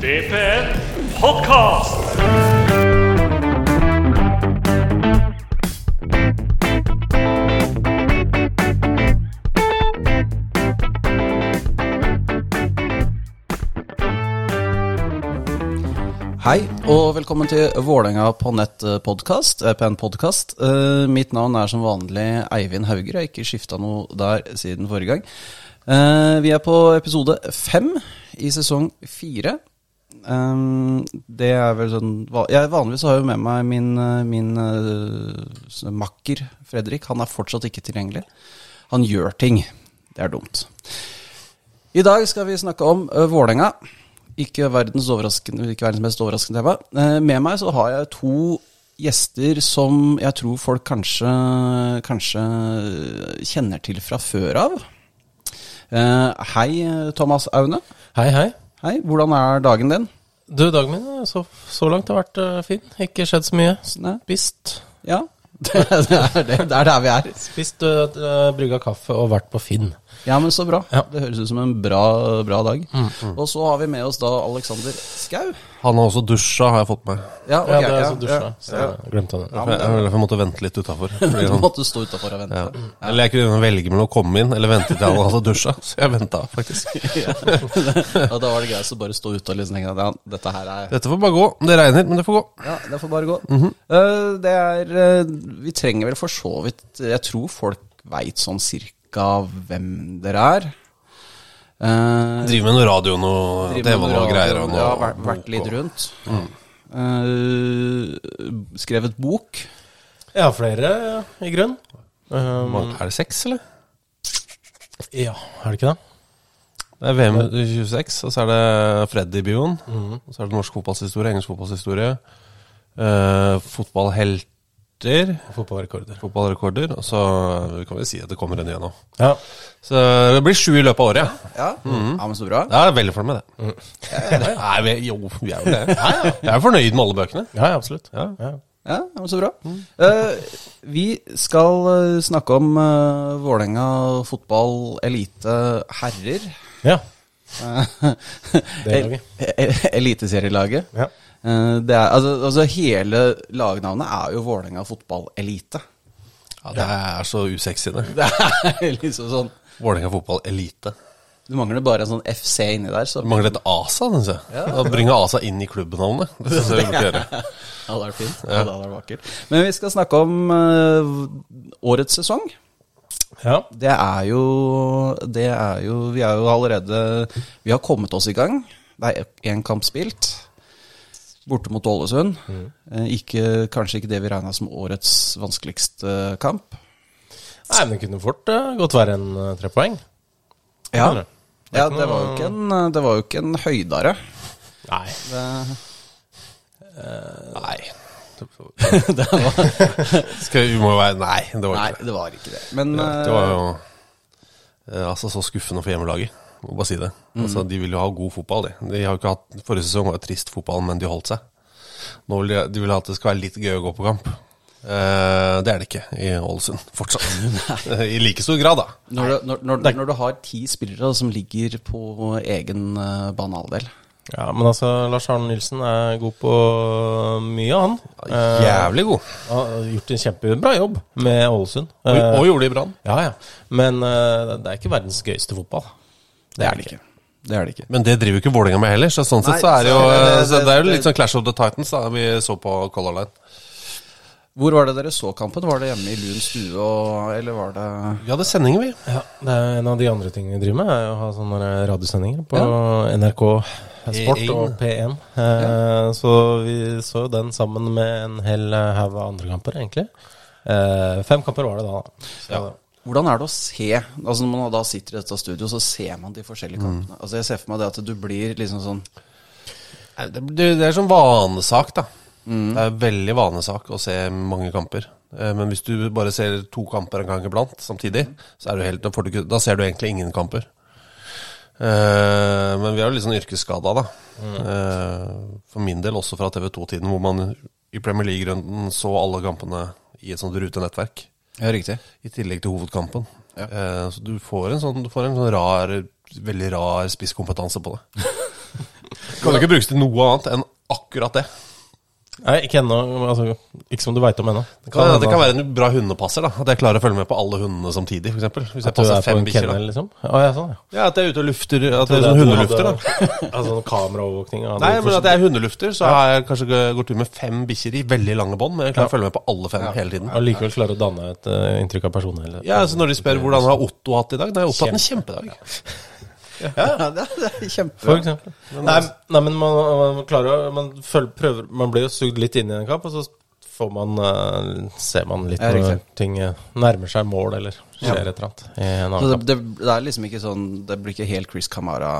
DPN Podcast. Hei, og velkommen til Vålerenga på nett-podkast. EPN-podkast. Uh, mitt navn er som vanlig Eivind Hauger. Jeg har ikke skifta noe der siden forrige gang. Eh, vi er på episode fem i sesong fire. Um, det er vel sånn jeg Vanligvis har jo med meg min, eh, min uh, makker Fredrik. Han er fortsatt ikke tilgjengelig. Han gjør ting. Det er dumt. I dag skal vi snakke om uh, Vålerenga. Ikke verdens, ikke verdens mest overraskende tema. Uh, med meg så har jeg to gjester som jeg tror folk kanskje, kanskje kjenner til fra før av. Uh, hei, Thomas Aune. Hei, hei. Hei, Hvordan er dagen din? Du, dagen min så, så langt har vært uh, fin. Ikke skjedd så mye. Spist. Ja, det, det, er, det, det er der vi er. Spist, uh, brygga kaffe og vært på Finn. Ja, men så bra. Ja. Det høres ut som en bra, bra dag. Mm, mm. Og så har vi med oss da Alexander Skau. Han har også dusja, har jeg fått med. Ja, okay, ja det er også dusja. Ja, så jeg glemte det. Ja, jeg, jeg, jeg måtte vente litt utafor. du måtte stå utafor og vente. Ja. Eller jeg kunne velge mellom å komme inn eller vente til han hadde dusja. Så jeg venta, faktisk. ja, Da var det greit å bare stå ute og liksom tenke at ja, dette her er Dette får bare gå. Det regner, men det får gå. Ja, det får bare gå. Mm -hmm. uh, det er uh, Vi trenger vel for så vidt Jeg tror folk veit sånn cirka hvem dere er. Uh, driver med noe radio nå, TV og greier. Og noe, ja, vært, vært litt rundt. Mm. Uh, skrevet bok. har flere i grunn. Um, er det seks, eller? Ja, er det ikke det? Det er VM 26, og så er det Freddy-bioen. Mm. Og så er det norsk fotballhistorie, engelsk fotballhistorie. Uh, fotballhelt rekorder. Fotballrekorder. Fotballrekorder. Og så kan vi si at det kommer en ny nå. Ja. Så det blir sju i løpet av året. Ja, mm. ja men så bra. Ja, veldig fornøyd med det. Mm. Nei, vi, jo, vi er jo det. Ja, ja. Jeg er fornøyd med alle bøkene. Ja, absolutt. Ja, ja. Ja, Så bra. Mm. Uh, vi skal uh, snakke om uh, Vålerenga fotball elite herrer. Ja. det laget. Eliteserielaget. Ja. Eh, er, altså, altså, hele lagnavnet er jo Vålerenga fotballelite. Ja, det er så usexy, det. Det er liksom sånn Vålerenga fotballelite. Du mangler bare en sånn FC inni der. Så. Du mangler et ASA, syns jeg. Ja. Da bringe ASA inn i klubbnavnet. Det syns jeg vi burde gjøre. Det hadde vært fint. Ja. Det hadde vært vakkert. Men vi skal snakke om uh, årets sesong. Ja. Det er jo Det er jo Vi er jo allerede Vi har kommet oss i gang. Det er én kamp spilt borte mot Ålesund. Mm. Eh, ikke, kanskje ikke det vi regna som årets vanskeligste kamp. Nei, men det kunne fort uh, godt være en uh, tre poeng. Ja. Det, ja det, var en, det var jo ikke en høydare. Nei. Det, uh, nei. det var Skal vi må være Nei, det var nei, ikke det. det var ikke det. Men Det var jo altså så skuffende for hjemmelaget. Må bare si det. Mm. Altså, de vil jo ha god fotball, de. de har jo ikke hatt, forrige sesong var jo trist fotball, men de holdt seg. Nå vil de, de vil ha at det skal være litt gøy å gå på kamp. Uh, det er det ikke i Ålesund fortsatt. I like stor grad, da. Når du, når, når, når du har ti spillere som ligger på egen uh, banehalvdel ja, men altså, Lars Arne Nilsen er god på mye, han. Jævlig god. Uh, har gjort en kjempebra jobb med Ålesund. Og, og gjorde det i Brann. Ja, ja. Men uh, det er ikke verdens gøyeste fotball. Det er det ikke. Det er det ikke. Men det driver jo ikke Vålerenga med heller, så sånn Nei, sett så er det jo det, det, er jo litt sånn Clash of the Titans da vi så på Color Line. Hvor var det dere så kampen? Var det hjemme i Lun stue, og, eller var det Vi hadde sendinger, vi. Ja, det er En av de andre tingene vi driver med, er å ha sånne radiosendinger på ja. NRK Sport E1. og P1. Eh, ja. Så vi så jo den sammen med en hel haug av andre kamper, egentlig. Eh, fem kamper var det da. Så, ja. Hvordan er det å se altså Når man da sitter i dette studio, så ser man de forskjellige kampene. Mm. Altså Jeg ser for meg det at du blir liksom sånn Det, det er sånn vanesak, da. Mm. Det er veldig vanesak å se mange kamper. Eh, men hvis du bare ser to kamper en gang iblant samtidig, så er du helt, da, du, da ser du egentlig ingen kamper. Uh, men vi er jo litt sånn yrkesskada, da. Mm. Uh, for min del også fra TV2-tiden, hvor man i Premier League-runden så alle kampene i et sånt rutenettverk. Ja, riktig. I tillegg til hovedkampen. Ja. Eh, så du får en sånn, du får en sånn rar, veldig rar spisskompetanse på det. Kan du ikke brukes til noe annet enn akkurat det. Nei, ikke ennå. Altså, ikke som du veit om ennå. Det kan, det kan være en bra hundepasser. da At jeg klarer å følge med på alle hundene samtidig. For eksempel. Hvis jeg At du passer er fem bikkjer. liksom? Å, ja, sånn, ja. Ja, At jeg er ute og lufter. At det er sånn hundelufter. hadde- da Altså sånn kameraovervåkning? Nei, men at jeg er hundelufter, så har jeg kanskje gått tur med fem bikkjer i veldig lange bånd. Men jeg klarer å følge med på alle fem hele tiden. Og likevel klarer å danne et uh, inntrykk av personen? Eller? Ja, så Når de spør hvordan har Otto hatt i dag, da har Otto hatt en kjempedag. Ja, det, er- det er kjempebra. For eksempel. Nei, nei, men man, man klarer man, prøver, man blir jo sugd litt inn i en kamp, og så får man eh, ser man litt Ja, når ting eh, nærmer seg mål, eller skjer et eller annet i en Så det, kamp. det, det er liksom ikke sånn Det blir ikke helt Chris Camara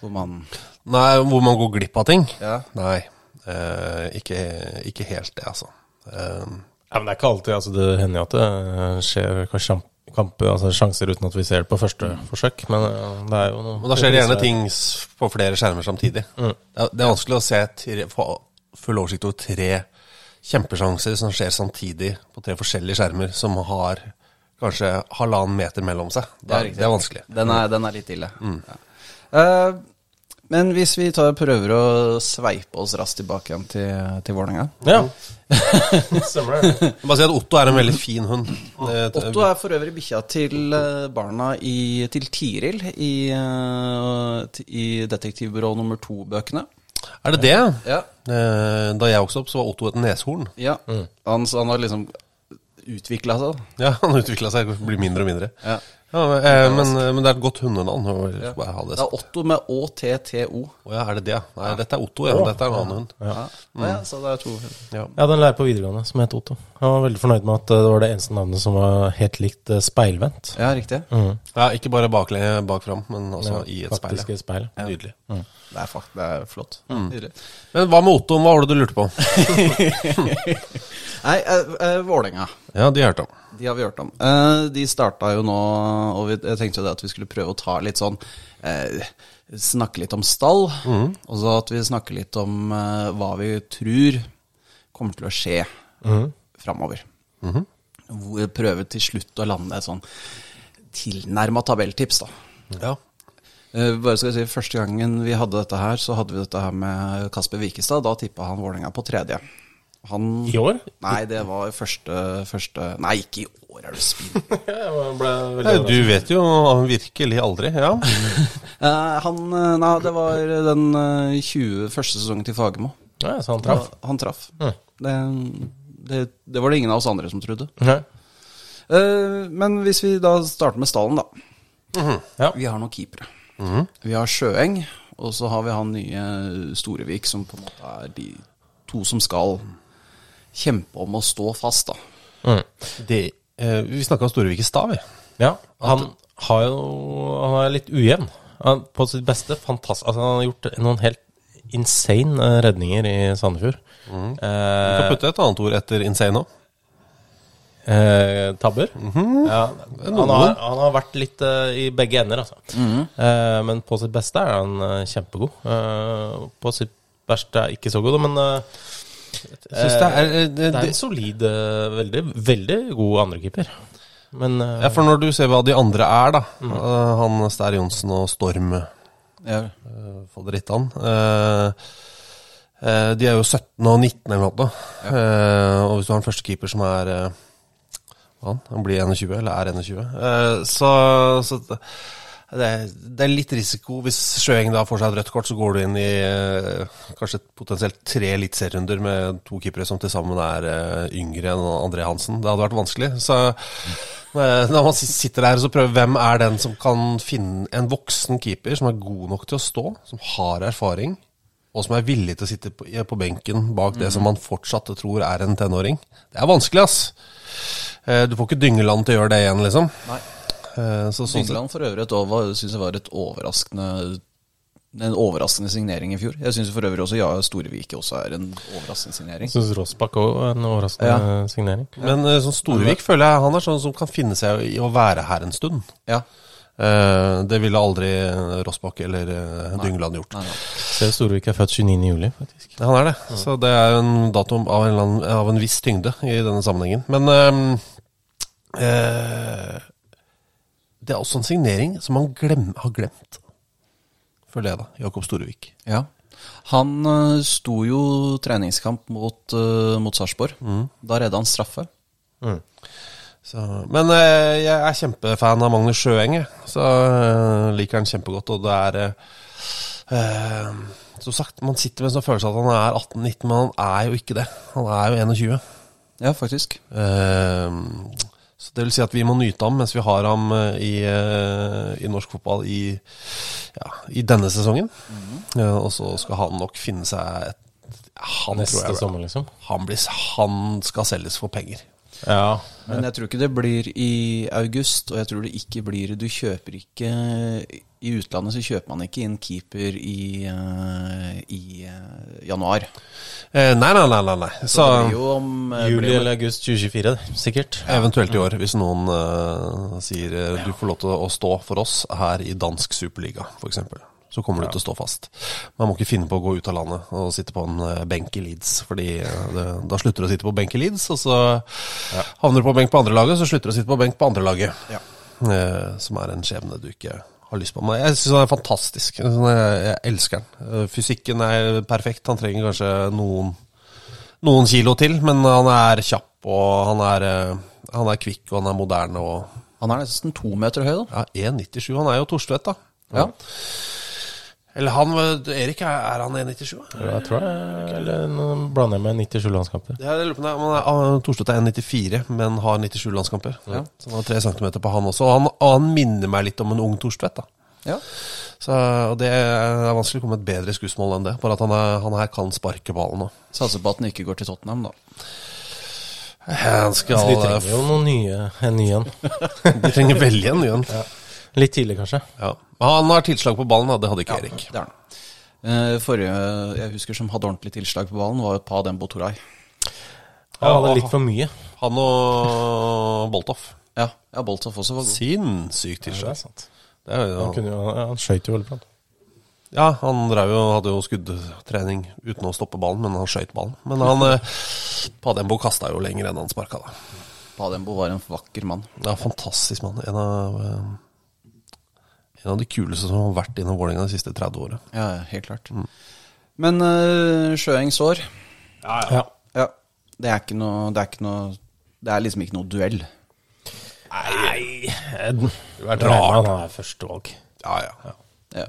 hvor man Nei, hvor man går glipp av ting? Ja. Nei, eh, ikke, ikke helt det, altså. Eh, Ja, men det er ikke alltid altså, Det hender jo at det skjer kanskje kamp, altså, sjanser uten at vi ser det på første forsøk, men eh, det er jo noe Men da skjer det gjerne ting på flere skjermer samtidig. Mm. Det, er, det er vanskelig å se tre, få full oversikt over tre kjempesjanser som skjer samtidig på tre forskjellige skjermer, som har kanskje halvannen meter mellom seg. Det er, riktig. det er vanskelig. Den er, den er litt ille. Ja. Eh, men hvis vi tar, prøver å sveipe oss raskt tilbake igjen til, til Vålerenga Ja. Stemmer det. Bare si at Otto er en veldig fin hund. Otto er for øvrig bikkja til eh, barna i, til Tiril i, eh, i Detektivbyrå nummer to-bøkene. Er det det? Ja. Eh, Da jeg vokste opp, så var Otto et neshorn. ja. Han, han har liksom utvikla seg. Ja, Han utvikla seg, blir mindre og mindre. Ja. Ja, men, eh, men, men det er et godt hundenavn. Ja. det Det er Otto med ÅTTO. Å ja, er det det? Nei, dette er Otto, ja. Dette er en annen hund. Ja. Ja, så det er to. Ja. Jeg hadde en lærer på videregående som het Otto. Han var veldig fornøyd med at eh, det var det eneste navnet som var helt likt eh, speilvendt. Ja, riktig. Ja, ikke bare bakle bak fram, men også i et speil. Faktisk i et speil. Nydelig. Det er, fakt, det er flott. Nydelig. Men hva med Otto? Hva var det du lurte på? Nei, uh, uh, Vålerenga. Ja, de hørte om. De har vi hørt om. Eh, de starta jo nå, og vi, jeg tenkte jo det at vi skulle prøve å ta litt sånn eh, Snakke litt om stall, og så at vi snakker litt om eh, hva vi tror kommer til å skje framover. Hvor vi prøver til slutt å lande et sånn tilnærma tabelltips, da. Ja. Eh, bare skal jeg si, Første gangen vi hadde dette her, så hadde vi dette her med Kasper Wikestad. Da tippa han Vålerenga på tredje. Han I år? Nei, det var første, første Nei, ikke i år, er du Nei, du vet jo virkelig aldri. Ja. Eh, han eh, Nei, det var den eh, 20 første sesongen til Fagermo. Ja, så han traff. Ja, Han traff. Det, det, det var det ingen av oss andre som trodde. Nei. Eh, men hvis vi da starter med stallen, da. Ja. Vi har noen keepere. Vi har Sjøeng, og så har vi han nye Storevik, som på en måte er de to som skal kjempe om å stå fast, da. Mm. Det, eh, vi snakka om Storevik i stad, vi. Ja, han har jo Han er litt ujevn. Han, på sitt beste fantastisk Altså, han har gjort noen helt insane eh, redninger i Sandefjord. Du kan Eh, putte et annet ord etter insane òg. eh, tabber. ja, han, har, han har vært litt uh, i begge ender, altså. Eh, men på sitt beste er han uh, kjempegod. Uh, på sitt verste er ikke så god, men eh, synes det er, eh, det det, er en solid, eh, veldig, veldig god andrekeeper. Men uh, Ja, for når du ser hva de andre er, da eh, Han Stær Johnsen og Storm Ja. uh, han eh, eh, De er jo 17 og 19 eller noe. Eh, og hvis du har en førstekeeper som er hva han, han blir 21, eller er 21, eh, så, så det, det er litt risiko. Hvis Sjøeng da får seg et rødt kort, så går du inn i eh, kanskje potensielt tre eliteserierunder med to keepere som til sammen er eh, yngre enn André Hansen. Det hadde vært vanskelig. Så eh, når man sitter der og så prøver hvem er den som kan finne en voksen keeper som er god nok til å stå, som har erfaring, og som er villig til å sitte på, på benken bak det som man fortsatt tror er en tenåring. Det er vanskelig, ass. Eh, Du får ikke Dyngeland til å gjøre det igjen, liksom. Nei. Eh, Så, sånn Dyngeland for øvrig et år syns jeg var et overraskende en overraskende signering i fjor. Jeg syns for øvrig også ja, Storevik også er en overraskende signering. syns Rossbakk òg er en overraskende signering. Men eh, sånn Storevik føler jeg han er sånn som kan finne seg i å være her en stund. Ja. Eh, Det ville aldri Rossbakk eller eh, Dyngeland gjort. Nei, nei. Ser Storvik er født 29. juli, faktisk. Han er det. Så det er en dato av en, av en viss tyngde i denne sammenhengen. Men eh, det er også en signering som man glem, har glemt, føler jeg da. Jakob Storevik. Ja. Han uh, sto jo treningskamp mot, uh, mot Sarpsborg. Da redda han straffe. Så, men uh, jeg er kjempefan av Magnus Sjøeng, jeg. Så liker han kjempegodt. Og det er Som sagt, man sitter med en sånn følelse at han er 18-19, men han er jo ikke det. Han er jo 21. Ja, faktisk. Eh, så det vil si at vi må nyte ham mens vi har ham eh, i, eh, i norsk fotball i, ja, i denne sesongen. Eh, og så skal han nok finne seg et han, Neste jeg, sommer, liksom. han, blir, han skal selges for penger. Ja. Men jeg tror ikke det blir i august, og jeg tror det ikke blir Du kjøper ikke I utlandet så kjøper man ikke inn keeper i, eh, i eh, januar. Eh, nei, nei, nei. nei. Så Så, om eh, Juli eller august 2024, sikkert. eventuelt i år, hvis noen uh, sier du får lov til å stå for oss her i dansk superliga, f.eks. Så kommer du til å stå fast. Man må ikke finne på å gå ut av landet og sitte på en eh, benk i Leeds. Fordi eh, det, da slutter du å sitte på benk i Leeds, og så havner du på benk på andre laget, så slutter du å sitte på benk på andre laget. Ja. Eh, som er en skjebne du ikke har lyst på. Men jeg syns han er fantastisk. Jeg, elsker han. Eh, Fysikken er perfekt. Han trenger kanskje noen, noen kilo til, men han er kjapp, og han er, han er kvikk, og han er moderne. og Han er nesten to meter høy, da. ja, 1,97. Han er jo Torstvedt, da. Ja. Eller han Erik, er han 1,97? Jeg tror jeg Eller nå blander jeg med 97 landskamper. Ja, jeg lurer på det. Men, ah, Torstvedt er 1,94, men har 97 landskamper. Ja. Så han har tre centimeter på han også. Og han, og han minner meg litt om en ung Torstvedt. da. Ja. Så, og Det er vanskelig å komme med et bedre skussmål enn det. Bare at han, er, han her kan sparke ballen òg. Satser på at han ikke går til Tottenham, da. Han skal, altså, de trenger jo noen nye, en ny en. de trenger veldig en ny en. Litt tidlig, kanskje. Ja. Han har tilslag på ballen, da. det hadde ikke Erik. Det er den. Eh, Forrige jeg husker som hadde ordentlig tilslag på ballen, var jo Pa Dembo Toray. Han hadde litt for mye. Han og Boltoff. Ja, ja Boltoff også var god. Sinnssykt Det er tilslag. sant. Det er sant. Han, jo, han skøyt jo veldig bra. ja, han drev jo, hadde jo skuddtrening uten å stoppe ballen, men han skøyt ballen. Men han eh, Padembo kasta jo lenger enn han sparka, da. Padembo var en vakker mann. Ja, fantastisk mann. En av, eh, en av de kuleste som har vært innom Vålerenga de siste 30 åra. Ja, ja, helt klart. Men uh, Sjøeng sår. Ja. Ja, det er ikke noe Det er ikke noe Det er liksom ikke noe duell. Nei du Det er rart. han er førstevalg. Ja, ja. Ja,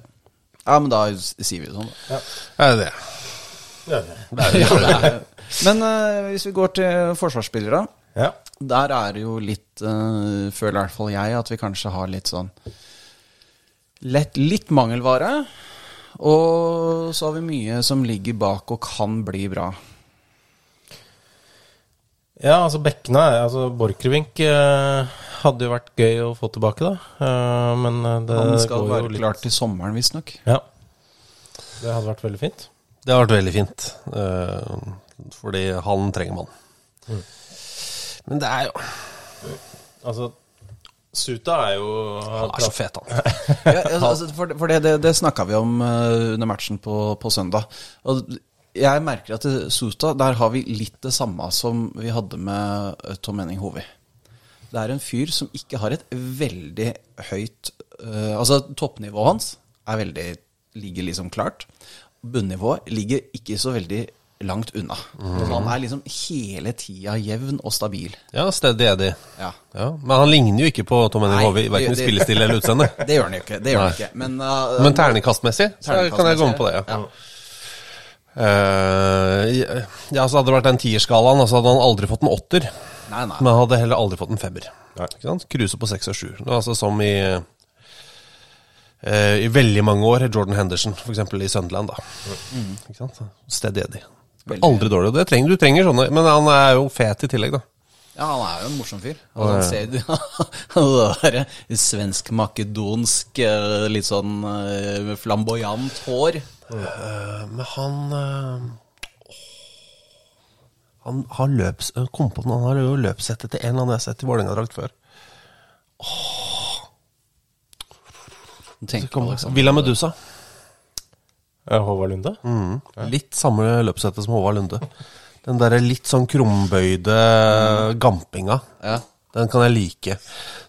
ja men da sier vi det sånn, da. Det er det. Men uh, hvis vi går til forsvarsspillere, Ja. der er det jo litt uh, Føler i hvert fall jeg at vi kanskje har litt sånn lett, Litt mangelvare. Og så har vi mye som ligger bak og kan bli bra. Ja, altså bekkene altså Borchgrevink eh, hadde jo vært gøy å få tilbake, da. Eh, men eh, det Han skal går jo være litt klar til sommeren, visstnok. Ja. Det hadde vært veldig fint. Det har vært veldig fint. eh, fordi han trenger man. Men det er jo Altså, Suta er jo Han er så fet, han. Ja, altså, for for det, det, det snakka vi om uh, under matchen på, på søndag. Og jeg merker at i Suta, der har vi litt det samme som vi hadde med eh, Tom Henning Hovi. Det er en fyr som ikke har et veldig høyt uh, Altså, toppnivået hans er veldig, ligger liksom klart. Bunnivået ligger ikke så veldig langt unna. Så han er liksom hele tida jevn og stabil. Ja, stedig Eddie. Ja. Ja, men han ligner jo ikke på Tom Henry Hove, verken i spillestil eller utseende. Det gjør han jo ikke. Det gjør han ikke. Men, uh, Men terningkastmessig kan jeg gå med på det. Ja. Ja. Uh, ja, så hadde det vært den tierskalaen, så hadde han aldri fått en åtter. Nei, nei. Men hadde heller aldri fått en femmer. Kruse på seks og sju. Altså som i uh, I veldig mange år. Jordan Henderson, f.eks. i Sunderland. da Ikke sant? Steady Eddie. Veldig. Aldri dårlig. og Det trenger, du trenger sånne, men han er jo fet i tillegg, da. Ja, han er jo en morsom fyr. Altså, han ser det der svensk-makedonsk, eh, litt sånn eh, flamboyant hår. Eh, men han eh, Han har løps... eh, Kom på den, han har jo løpssettet til en eller annen jeg har sett i Vålerenga-drakt før. På Alexander. Villa Medusa. Eh, Håvard Lunde? Litt samme løpssettet som Håvard Lunde. Den derre litt sånn krumbøyde gampinga. Ja. Den kan jeg like.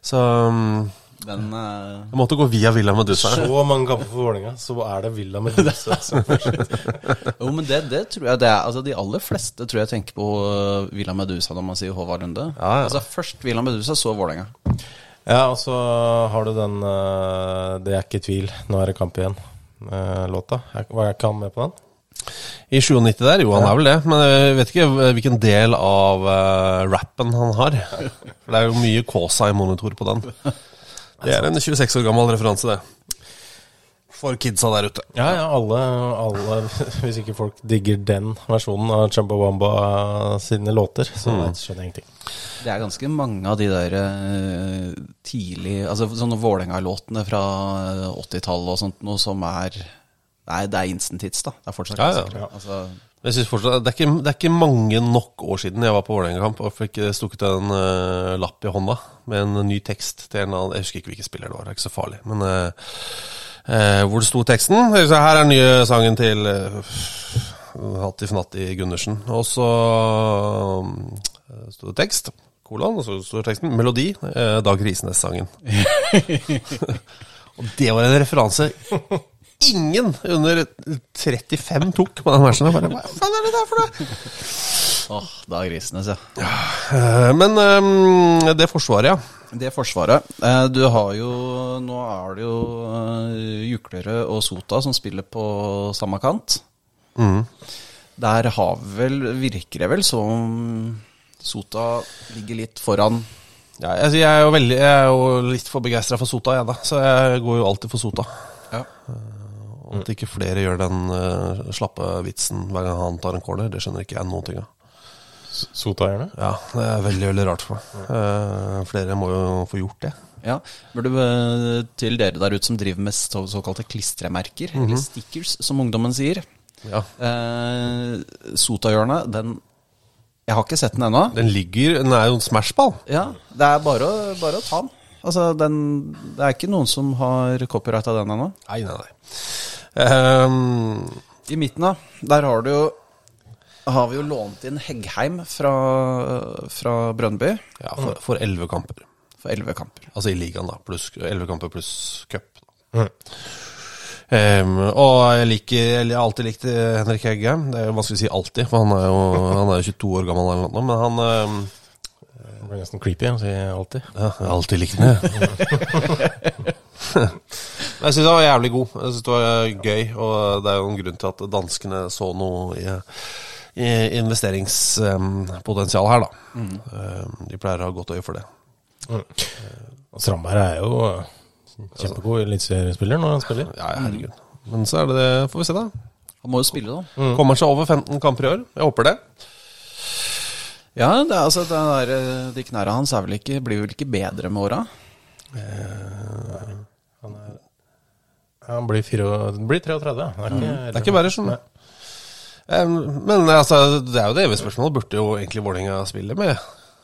Så mm, Den uh... Jeg måtte gå via Villa Medusa. Så mange kamper for Vålerenga, så er det Villa Medusa som. Jo, men det, det tror jeg det er Altså, de aller fleste tror jeg tenker på uh, Villa Medusa når man sier Håvard Lunde. Ja, ja. Altså, først Villa Medusa, så Vålerenga. Ja, og så har du den eh, Det er ikke tvil, nå er det kamp igjen. Eh, låta. Var ikke han med på den? I 97 der, jo han er vel det. Men jeg vet ikke hvilken del av uh, rappen han har. For det er jo mye Kåsa i monitor på den. Det er en 26 år gammel referanse, det. For kidsa der ute. Ja, ja, alle, alle Hvis ikke folk digger den versjonen av Chumbawamba sine låter, så skjønner jeg ingenting. Det er ganske mange av de der eh, tidlig Altså sånne Vålerenga-låtene fra eh, 80-tallet og sånt noe som er Nei, det er instant hits, da. Det er fortsatt Ja, ja. Altså, Jeg synes fortsatt, det, er ikke, det er ikke mange nok år siden jeg var på Vålerenga-kamp og fikk stukket en uh, lapp i hånda med en ny tekst til en annen Jeg husker ikke hvilken spiller det var, det er ikke så farlig. Men eh, eh, hvor det sto teksten Her er den nye sangen til uh, Hatti Fnatti Gundersen. Og så uh, sto det tekst, kolon, og så sto teksten melodi. eh, Dag Risnes-sangen. og det var en referanse ingen under 35 tok på den versen. Bare, Hva faen er det der for noe? åh, oh, Dag Risnes, ja. Eh, Men eh, det forsvaret, ja. Det forsvaret. Eh, Du har jo Nå er det jo eh, Juklerød og Sota som spiller på samme kant. Der har vel Virker det vel som Sota ligger litt foran ja altså, jeg, er jo veldig, jeg er jo litt for begeistra for Sota, jeg, da. Så jeg går jo alltid for Sota. Ja. Om at ikke flere gjør den uh, slappe vitsen hver gang han tar en corner, det skjønner ikke jeg noen ting av. Sota gjerne? Ja, det er veldig veldig rart for meg. Eh, flere må jo få gjort det. Ja, burde eh, til dere der ute som driver med så, såkalte klistremerker, eller stickers, som ungdommen sier. Ja. Eh, Sotahjørnet, den Jeg har ikke sett den ennå. Den ligger Den er jo en smashball. Ja, det er bare å, bare å ta den. Altså, den Det er ikke noen som har copyright av den ennå. Nei, nei, nei. Um, I midten, da, der har du jo har vi jo lånt inn Heggheim fra, fra Brønnby. ja, for, elleve 11 kamper. for elleve kamper. Altså i ligaen, da. Pluss 11 kamper pluss cup. Ehm, og jeg liker Jeg har alltid likt eh, Henrik Heggheim. Det er jo vanskelig å si alltid, for han er jo, han er jo 22 år gammel eller noe. Men han um, Det blir nesten creepy å si alltid. ja, Jeg har alltid likt den, jeg. jeg syns han var jævlig god. Jeg synes det var gøy, og det er jo en grunn til at danskene så noe i investeringspotensial her, da. Mm. de pleier å ha godt øye for det. Og Strandberg er jo kjempegod eliteseriespiller når han spiller. Ja, herregud. Men så er det det, får vi se, da. Han må jo spille, da. Kommer seg over 15 kamper i år. Jeg håper det. Ja, det er, altså, det der, eh, de knærne hans er vel ikke, blir vel ikke bedre med åra? Han blir, fire, blir 33. Det er ikke, Det er ikke verre sånn. Eh, Men altså, det er jo det evige spørsmålet. Burde jo egentlig Vålerenga spille med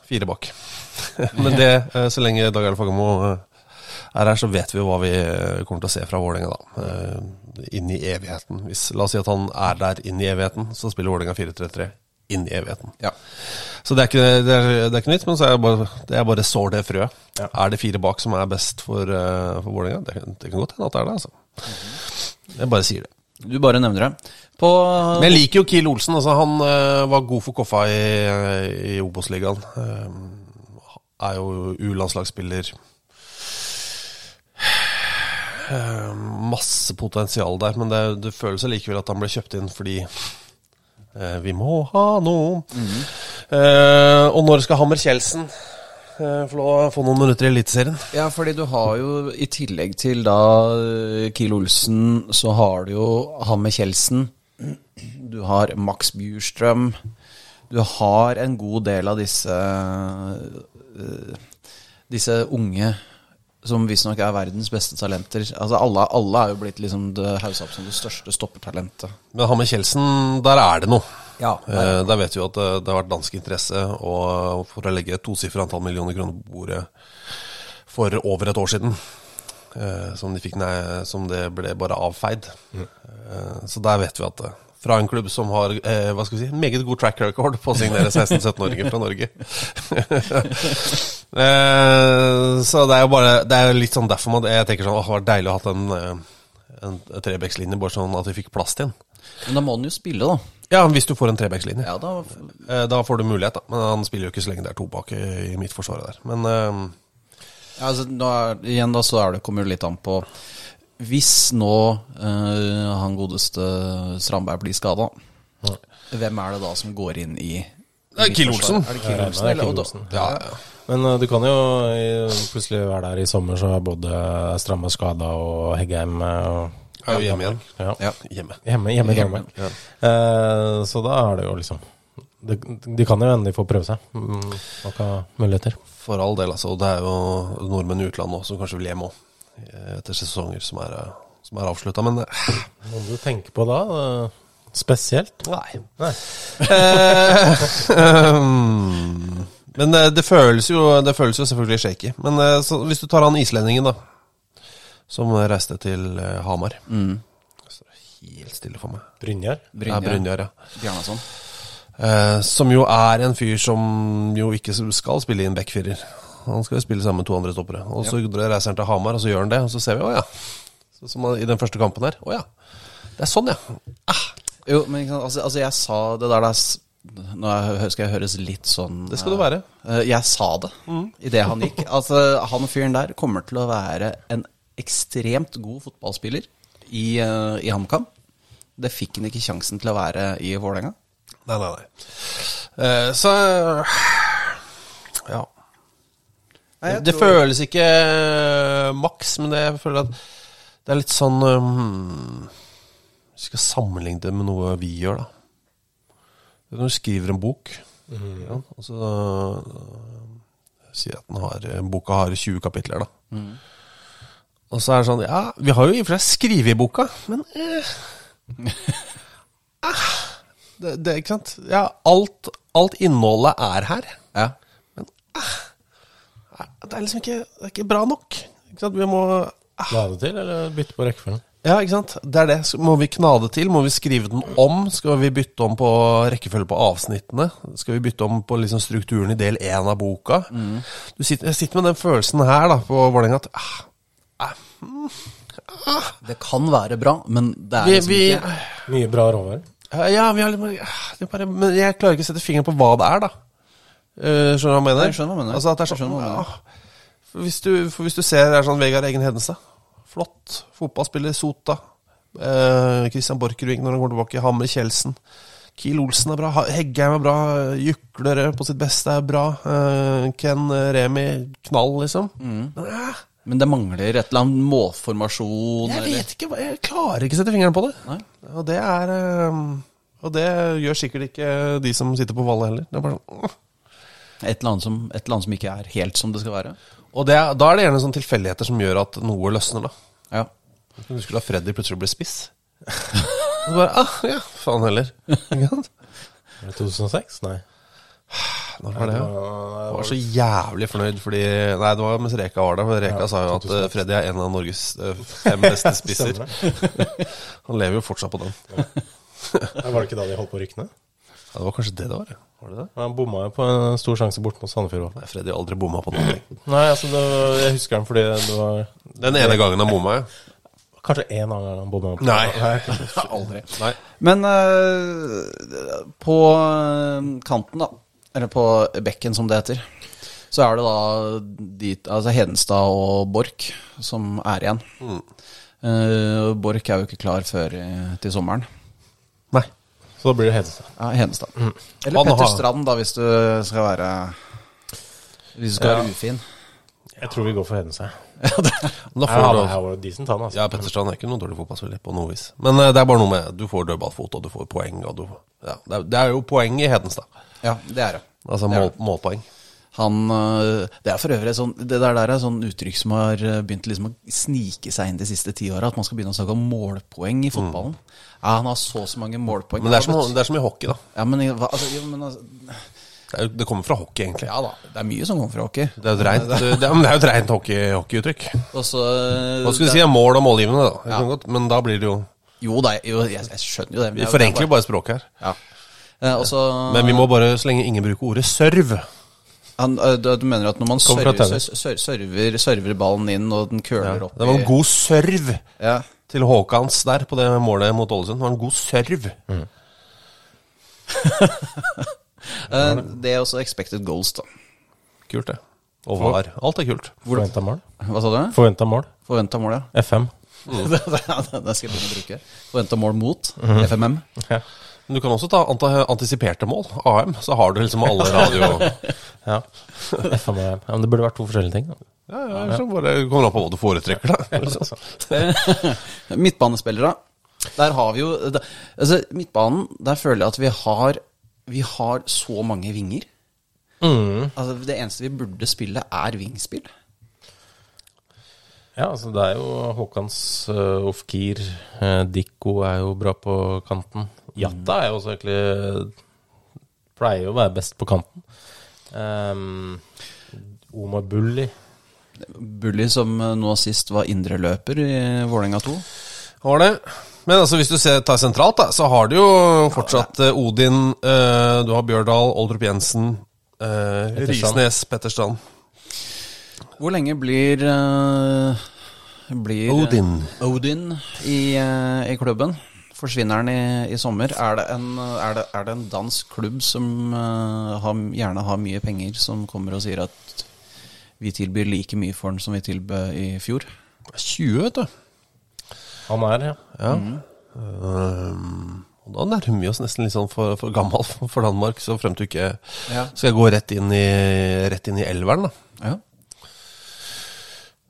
fire bak? Men det, eh, så lenge Dag Erle Fagermo eh, er her, så vet vi jo hva vi eh, kommer til å se fra Vålerenga da. Inn i evigheten. Hvis, la oss si at han er der inn i evigheten, så spiller Vålerenga 4-3-3 inn i evigheten. Ja. Så det er ikke, det er, det er ikke nytt, men så er jeg bare, det er bare sår det frøet. Er det fire bak som er best for, for Vålerenga? Det, kan- det kan godt hende at det er det, altså. Jeg bare sier det. Du bare nevner det. På Men jeg liker jo Kiel Olsen. Altså, han uh, var god for Koffa i, i Obos-ligaen. Uh, er jo U-landslagsspiller. Eh, masse potensial der, men det, det føles likevel at han ble kjøpt inn fordi eh, vi må ha noe. Eh, og når skal Hammer Kjeldsen eh, få få noen minutter i Eliteserien? Ja, fordi du har jo i tillegg til da eh, Kiel Olsen, så har du jo Hammer Kjeldsen. Du har Max Bjurstrøm. Du har en god del av disse eh, Disse unge som visstnok er verdens beste talenter. Altså alle, alle er jo blitt liksom haussa opp som det største stoppertalentet. Men Hammer Kjeldsen, der er det noe. Ja, Eh, der vet vi jo at det, det har vært dansk interesse og for å legge et tosifret antall millioner kroner på bordet for over et år siden. Eh, som, de fikk, nei, som det ble bare avfeid. Mm. så der vet vi at eh, fra en klubb som har eh, hva skal vi si, meget god track record på å signere 16-17-åringer fra Norge, Eh, så det er jo bare Det er litt sånn derfor man, jeg tenker sånn Åh, det var deilig å ha en, en, en trebekslinje, bare sånn at vi fikk plass til den. Men da må han jo spille, da. Ja, hvis du får en trebekslinje. Ja, da Eh, Da får du mulighet, da. Men han spiller jo ikke så lenge det er to bak i, i midtforsvaret der. Men Ja, altså, nå er, igjen da, så er det, kommer det litt an på Hvis nå eh, han godeste Strandberg blir skada, hvem er det da som går inn i Det er Kill Olsen. Er det Ja, Olsen? er eller? Og da- Olsen. ja, ja. Men eh, du kan jo i- plutselig være der i sommer, så er både Strandberg skada og Heggheim eh, er jo hjemme igjen. ja. Ja. Hjemme. Hjemme, hjemme hjemme. Ja. Eh, så da er det jo liksom De, De kan jo endelig få prøve seg. Mm, Nok muligheter. For all del, altså. Og det er jo nordmenn i utlandet også som kanskje vil hjem òg. Etter sesonger som er, eh, som er avslutta. Men Hva må du tenke på da? eh, Spesielt? nei. Nei. Eh, men eh, det føles, jo, det føles jo selvfølgelig shaky. Men eh, så, hvis du tar han islendingen, da. Som reiste til eh, Hamar. Så er helt stille for meg. Brynjar? Ja, Brynjar, ja. Bjarnason. Eh, som jo er en fyr som jo ikke skal spille i en backfirer. Han skal jo spille sammen med to andre stoppere. Og så reiser han til Hamar, og så gjør han det. Og så ser vi, å ja. Så, som i den første kampen der. Å ja. Det er sånn, ja. Jo, men ikke altså, altså jeg sa det der da Nå skal jeg høres litt sånn Det skal du være. Uh, Jeg sa det idet han gikk. Altså, han fyren der kommer til å være en ekstremt god fotballspiller i, uh, i HamKam. Det fikk han ikke sjansen til å være i Vålerenga. Nei, nei, nei. Eh, så Ja. jeg det tror- føles ikke eh, maks, men det, jeg føler at det er litt sånn um, Vi skal sammenligne det med noe vi gjør, da. Når du skriver en bok, ja, og så uh, sier at den har, boka har 20 kapitler, da. Og så er det sånn Ja, vi har jo i og for seg skrevet i boka, men eh, ah, det, det, Ikke sant? Ja, alt, alt innholdet er her. Ja. Det er liksom ikke, det er ikke bra nok. Ikke sant? Vi må La det til, eller bytte på rekkefølgen? Ja, ikke sant? Det er det. Så må vi kna det til? Må vi skrive den om? Skal vi bytte om på rekkefølge på avsnittene? Skal vi bytte om på liksom strukturen i del én av boka? Du sitter, jeg sitter med den følelsen her da på Vålerenga at ah, Det kan være bra, men det er vi, liksom vi, ikke Mye bra råvarer. Ja, vi har litt ah, det bare, Men jeg klarer ikke å sette fingeren på hva det er, da. Uh, skjønner du hva jeg mener? Jeg skjønner hva du mener. Altså at det er Jeg sånn, mener. ah, hvis, du, hvis du ser det er sånn Vegard Egen Hedenstad Flott. Fotballspiller. Sota. Eh, Christian Borchgrevink når han kommer tilbake. Hammer Kjeldsen. Kiel Olsen er bra. Heggheim er bra. Jukler på sitt beste er bra. Uh, Ken Remi knall, liksom. Mm. Men, eh, Men det mangler et eller annet målformasjon jeg vet ikke, jeg klarer ikke å sette fingeren på det. Nei. Og det er eh, Og det gjør sikkert ikke de som sitter på Valle heller. Det er bare sånn et eller, annet som, et eller annet som ikke er helt som det skal være. Og det, er- da er det gjerne sånne tilfeldigheter som gjør at noe løsner, da. Ja. Du skulle ha Freddy plutselig ble spiss. Og så bare, ah, ja, faen heller. Er det 2006? Nei. Når var det? Jeg var så jævlig fornøyd fordi Nei, det var mens Reka var der. For Reka Ja, sa jo at 2006. eh, Freddy er en av Norges eh, fem beste spisser. Han lever jo fortsatt på den. Ja. Var det ikke da de holdt på å rykke ned? Ja, det var kanskje det det var. Var det det? Han bomma jo på en stor sjanse bort mot Sandefjord. Nei, Freddy har aldri bomma på noe. Nei, altså, det, var- jeg husker den fordi det var Den ene gangen han bomma, ja. Kanskje én annen gang han bomma. på- Nei. Aldri. Nei. Men uh, på kanten, da, eller på bekken som det heter, så er det da dit, altså Hedenstad og Borch som er igjen. Eh, Borch er jo ikke klar før eh, til sommeren. Nei. Så da blir det Hedenstad. Ja, Hedenstad. Eller Han Petter har- Strand, da, hvis du skal være Hvis du skal være ufin. Jeg tror vi går for Hedenstad. Men da Ja, får han du er jo decent, han. altså. Ja, Petter Strand er ikke noen dårlig fotballspiller på noe vis. Men uh, det er bare noe med Du får dødballfot, og du får poeng, og du ja, det, er, det er jo poeng i Hedenstad. Ja, det er det. Altså mål, målpoeng. Han, øh, det er for øvrig sånn, det der, der er sånn uttrykk som har øh, begynt liksom å snike seg inn de siste ti åra. At man skal begynne å snakke om målpoeng i fotballen. Ja, Han har så så mange målpoeng. Men det er, som, det er som i hockey, da. ja, men, altså, jo, men altså, Det, er, det kommer fra hockey, egentlig. ja da, det er mye som kommer fra hockey. Det er jo et rent, det, men det er jo et rent hockey, hockeyuttrykk. Og så, øh, Hva skulle du si er mål og målgivende, da? Ja. godt, men da blir det jo Jo, da, jo jeg, jeg skjønner jo det. Vi forenkler jo bare språket her. Ja. Eh, og Men vi må bare, så lenge ingen bruker ordet serv Han, øh, du, du mener at når man server, server, server ballen inn, og den køler opp Det var en god serv ja. til Haakons der på det målet mot Ålesund. Det var en god serv. Mm. Det er også expected goals, da. Kult, det. Og var. Alt er kult. Forventa mål. Hva sa du? Forventa mål. Forventa mål, ja. FM. det, det, det skal jeg begynne å bruke. Forventa mål mot FMM. Ja. Men du kan også ta anta antisiperte mål, AM. Så har du liksom alle radio... ja. Men det burde vært to forskjellige ting. Da. Ja, ja, så bare kommer an på hva du foretrekker, da. Liksom. Midtbanespillere. Der har vi jo der, altså, Midtbanen, der føler jeg at vi har Vi har så mange vinger. Altså, det eneste vi burde spille, er vingspill. Ja, altså det er jo Håkans uh, Ofkir. Uh, Dikko er jo bra på kanten. Jatta er jo også egentlig Pleier jo å være best på kanten. Um, Omar Bulli. Bulli som eh, nå sist var indreløper i Vålerenga 2. Har det. Men altså, hvis du ser, tar sentralt, da, så har du jo fortsatt ja, Odin, uh, du har Bjørdal, Oldrup Jensen, uh, Petterstrand. Risnes, Petterstrand. Hvor lenge blir uh, Blir eh, Odin. Odin i, eh, i klubben? Forsvinner han i, i sommer? Er det, en, er, det, er det en dansk klubb som uh, har, gjerne har mye penger, som kommer og sier at vi tilbyr like mye for den som vi tilbød i fjor? 20, vet du. Han er, ja. Ja. Ehm, og da nærmer vi oss nesten litt sånn for, for gammel for Danmark, så frem til ikke Ja. skal jeg gå rett inn i, rett inn i elveren, da. Ja.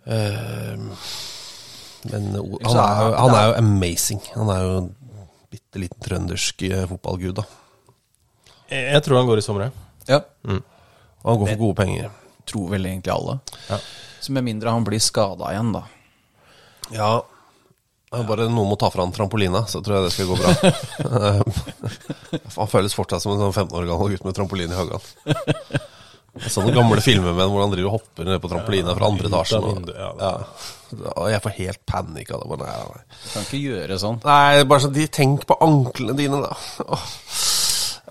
Ehm, men han er, jo, han er jo amazing. Han er jo bitte liten trøndersk eh, fotballgud, da. Jeg, tror han går i sommer, ja. ja. Og han går for gode penger. Tror vel egentlig alle. Ja. Så med mindre han blir skada igjen, da. Ja. Bare noen må ta fra han trampolina, så tror jeg det skal gå bra. han føles fortsatt som en sånn 15 år gammel gutt med trampoline i hagen. Sånne gamle filmer med hvor han driver og hopper ned på trampolina fra andre etasjen. Og, ja, jeg får helt panikk av det. Nei, nei. Du kan ikke gjøre sånn. nei, bare sånn, de tenk på anklene dine, da. Oh.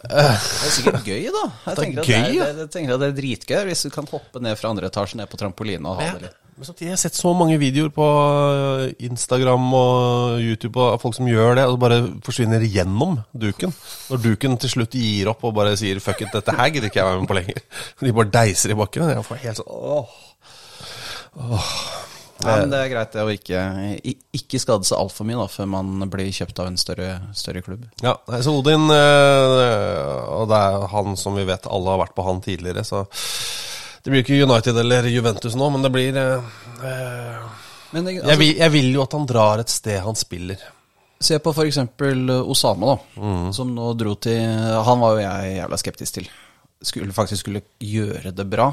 Det er sikkert gøy, da. Jeg Det er tenker, at gøy, det er, jeg tenker at det er dritgøy hvis du kan hoppe ned fra andre etasje ned på trampoline og ha det litt. Men samtidig, jeg har sett så mange videoer på øh, Instagram og YouTube av folk som gjør det, og bare forsvinner gjennom duken. Når duken til slutt gir opp og bare sier 'fuck it, dette her gidder ikke jeg være med på lenger'. De bare deiser i bakken. Jeg får helt sånn åh. åh. Nei, men det er greit det å ikke, ikke skade seg altfor mye da, før man blir kjøpt av en større, større klubb. Ja, så Odin øh, Og det er han som vi vet alle har vært på han tidligere, så det blir ikke United eller Juventus nå, men det blir øh, øh, Men det, jeg, altså, vil, jeg vil jo at han drar et sted han spiller. se på f.eks. Osama, da. Som nå dro til Han var jo jeg jævla skeptisk til. Skulle faktisk skulle gjøre det bra.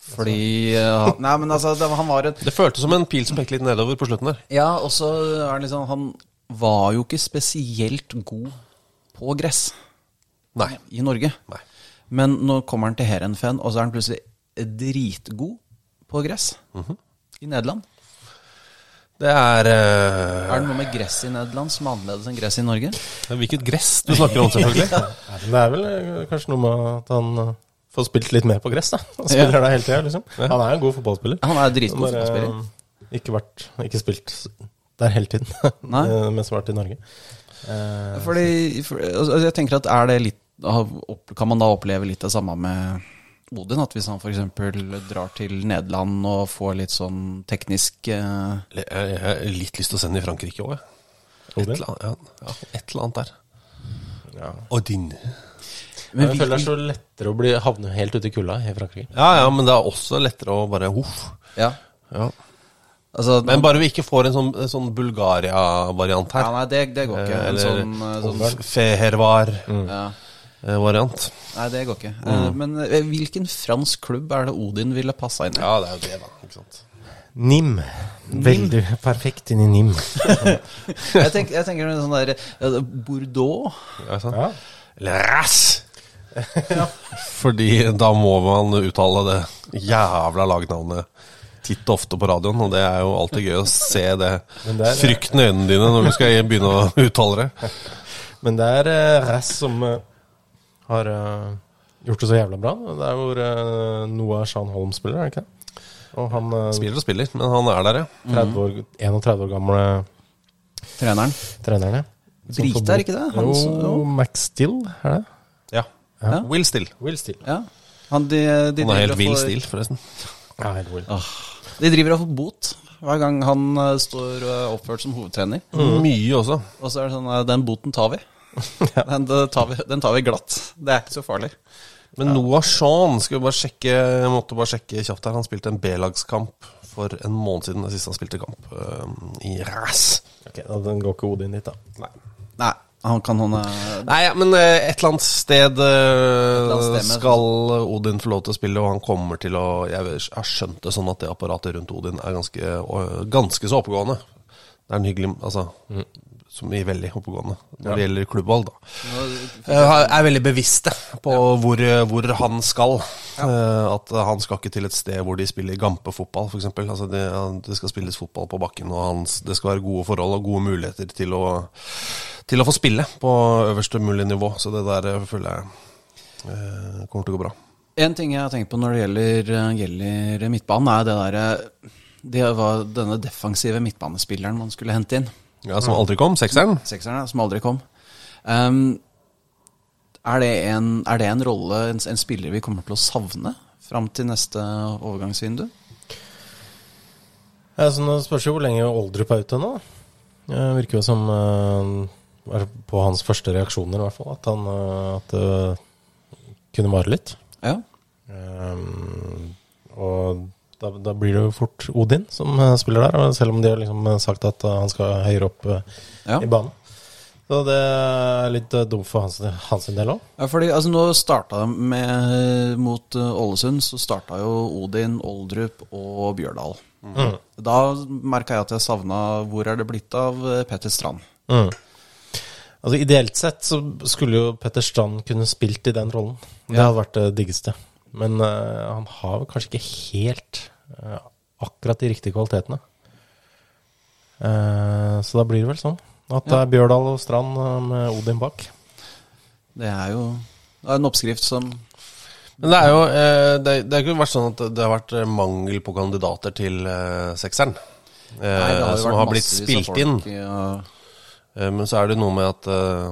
Fordi uh, Nei, men altså, det, han var et Det føltes som en pil som pekte litt nedover på slutten der. Ja, og så er det liksom Han var jo ikke spesielt god på gress Nei. i Norge. Nei. Men nå kommer han til Herenfen, og så er han plutselig dritgod på gress i Nederland. Det er uh... Er det noe med gress i Nederland som er annerledes enn gress i Norge? Hvilket gress du snakker om, selvfølgelig. ja. Det er vel eh, kanskje noe med at han får spilt litt mer på gress, da. Han spiller der hele tida, liksom. Han er jo en god fotballspiller. Han er dritgod Bare, fotballspiller. eh, ikke vært Ikke spilt der hele tiden, Nei. mens han har vært i Norge. Eh, Fordi, for, altså, jeg tenker at er det litt Kan man da oppleve litt det samme med Odin? At hvis han f.eks. drar til Nederland og får litt sånn teknisk eh, Jeg jeg har litt lyst til å sende i Frankrike òg, jeg. Et eller annet, ja, ja, et eller annet der. ja. Odin. Men jeg føler det er så lettere å bli havne helt ute i kulda i Frankrike. Ja, ja, men det er også lettere å bare Uff. Ja. Ja. Altså, Men bare vi ikke får en sånn, sånn Bulgaria-variant ja, her. nei, det, det går ikke. Eh, En eller sånn, eh, sånn Fehervar-variant. ja. Nei, det går ikke. Mm. Men eh, hvilken fransk klubb er det Odin ville passa inn i? Ja, det er jo det, da. Ikke sant? Nim. Veldig perfekt inn i Nim. Jeg, tenker, jeg tenker sånn der eh, Bordeaux Ja, sånn. Ja. Eller Fordi da må man uttale det jævla lagnavnet titt og ofte på radioen, og det er jo alltid gøy å se det det er- frykten i øynene dine når du skal begynne å uttale det. Men det er uh, Rass som eh, har uh, gjort det så jævla bra. Det er hvor uh, Noah Shan Holm spiller, er det ikke det? Og han uh, Spiller og spiller, men han er der, ja. 30 år, 31 år gamle Treneren. treneren, ja. Brite, er ikke det? Han jo. Max Still, er det? Ja. Ja. Will Still. Will Still. Ja. Han, de, de, Han er helt vill still, forresten. Ja, helt Will. de driver og får bot hver gang han uh, står uh, oppført som hovedtrener. Mye også. Og så er det sånn uh, Den boten tar vi. Den, det tar vi. den tar vi glatt. Det er ikke så farlig. Men Noah Shaun skal vi bare sjekke Jeg måtte bare sjekke kjapt her. Han spilte en B-lagskamp for en måned siden. Det siste han spilte kamp i Ræs. Ok, den går ikke hodet inn dit, da. Nei. Nei, han kan han eh, Nei, ja, men øh, et eller annet sted, øh, eller annet sted skal Odin få lov til å spille, og han kommer til å Jeg har skjønt det sånn at det apparatet rundt Odin er ganske, ganske så oppegående. Det er en hyggelig Altså, som i veldig oppegående når det gjelder klubbvalg, da. Jeg er veldig bevisste på hvor, hvor han skal. Eh, At han skal ikke til et sted hvor de spiller gampefotball, f.eks. Altså det, det skal spilles fotball på bakken, og han, det skal være gode forhold og gode muligheter til å, til å få spille på øverste mulige nivå. Så det der eh, føler jeg eh, kommer til å gå bra. En ting jeg har tenkt på når det gjelder, eh, gjelder midtbanen, er det derre Det var denne defensive midtbanespilleren man skulle hente inn. Ja, Som aldri kom, sekseren. Sekserne, som aldri kom. Um, er, det en, er det en rolle, en, en spiller vi kommer til å savne fram til neste overgangsvindu? Ja, så nå spørs jo hvor lenge Oldrup er ute nå. Det virker jo som eh, er På hans første reaksjoner, i hvert fall, at, han, eh, at det kunne vare litt. Ja. Um, og da, da blir det jo fort Odin som eh, spiller der, selv om de har liksom sagt at eh, han skal høyere opp eh, Ja. i banen. Så det er litt eh, dumt for hans, hans del òg. Ja, fordi altså Nå starta de med Mot eh, Ålesund så starta jo Odin, Oldrup og Bjørdal. Da merka jeg at jeg savna Hvor er det blitt av eh, Petter Strand? Mm. Altså Ideelt sett så skulle jo Petter Strand kunne spilt i den rollen. Det Ja. hadde vært det diggeste. Men uh, han har vel kanskje ikke helt uh, akkurat de riktige kvalitetene. Uh, så da blir det vel sånn at det er Bjørdal og Strand med Odin bak. Det er jo det er en oppskrift som Men det er jo det, det har ikke vært sånn at det har vært mangel på kandidater til sekseren. Eh, Nei, det jo som vært har blitt spilt inn. ja. Eh, Men så er det noe med at eh,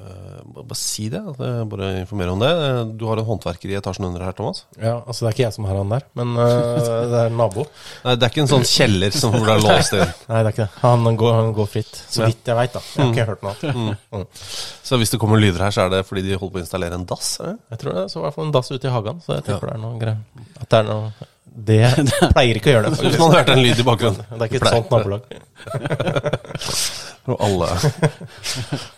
eh, Bare si det. Bare informere om det. Du har en håndverker i etasjen under her, Thomas. Ja, altså Det er ikke jeg som har han der, men det er en nabo. Nei, Det er ikke en sånn kjeller som hvor det er låst inn. Nei, det er ikke det. Han går, han går fritt, så Ja. vidt jeg veit. Jeg har ikke hørt noe annet. Mm. Så hvis det kommer lyder her, så er det fordi de holder på å installere en dass? Eller? Jeg tror det så i hvert fall en dass ute i hagen, så jeg tipper det er noe greier. At det er noe Det pleier ikke å gjøre det. Hvis faktisk. man hørte en lyd i bakgrunnen. Det er ikke et sånt nabolag. Og alle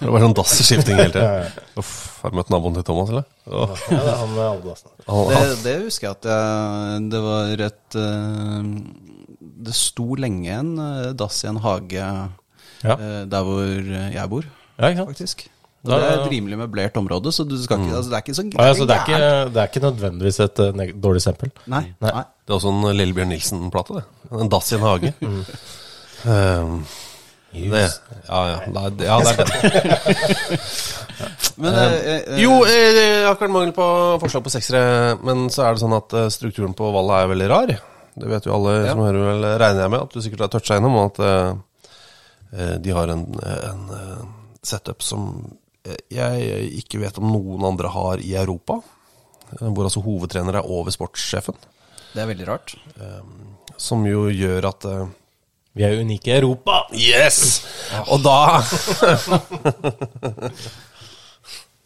Det var sånn dasseskifting hele tiden. Uff, har du møtt naboen til Thomas, eller? Oh. Ja, det er han med aldedassen. han, det, det husker jeg at jeg Det var et eh, Det sto lenge en eh, dass i en hage Ja. eh, der hvor jeg bor, Ja, faktisk. Og Da- det er et rimelig møblert område, så du skal ikke, altså, det er ikke så Ja, altså, det, gærent. det er ikke nødvendigvis et uh, dårlig eksempel. Nei. Nei. nei. det er også en Lillebjørn Nilsen-plate, det. En dass i en hage. Um, det, ja, ja. Nei, det, ja, det er det. Men eh, eh, Jo, eh, det er akkurat mangel på forslag på seksere, men så er det sånn at eh, strukturen på valget er veldig rar. Det vet jo alle Ja. som hører, vel, regner jeg med, at du sikkert har toucha innom, og at eh, eh, de har en, en eh, setup som eh, jeg ikke vet om noen andre har i Europa. eh, Hvor altså hovedtrener er over sportssjefen. det er veldig rart. Som jo gjør at eh, Vi er unike i Europa! Yes! Og da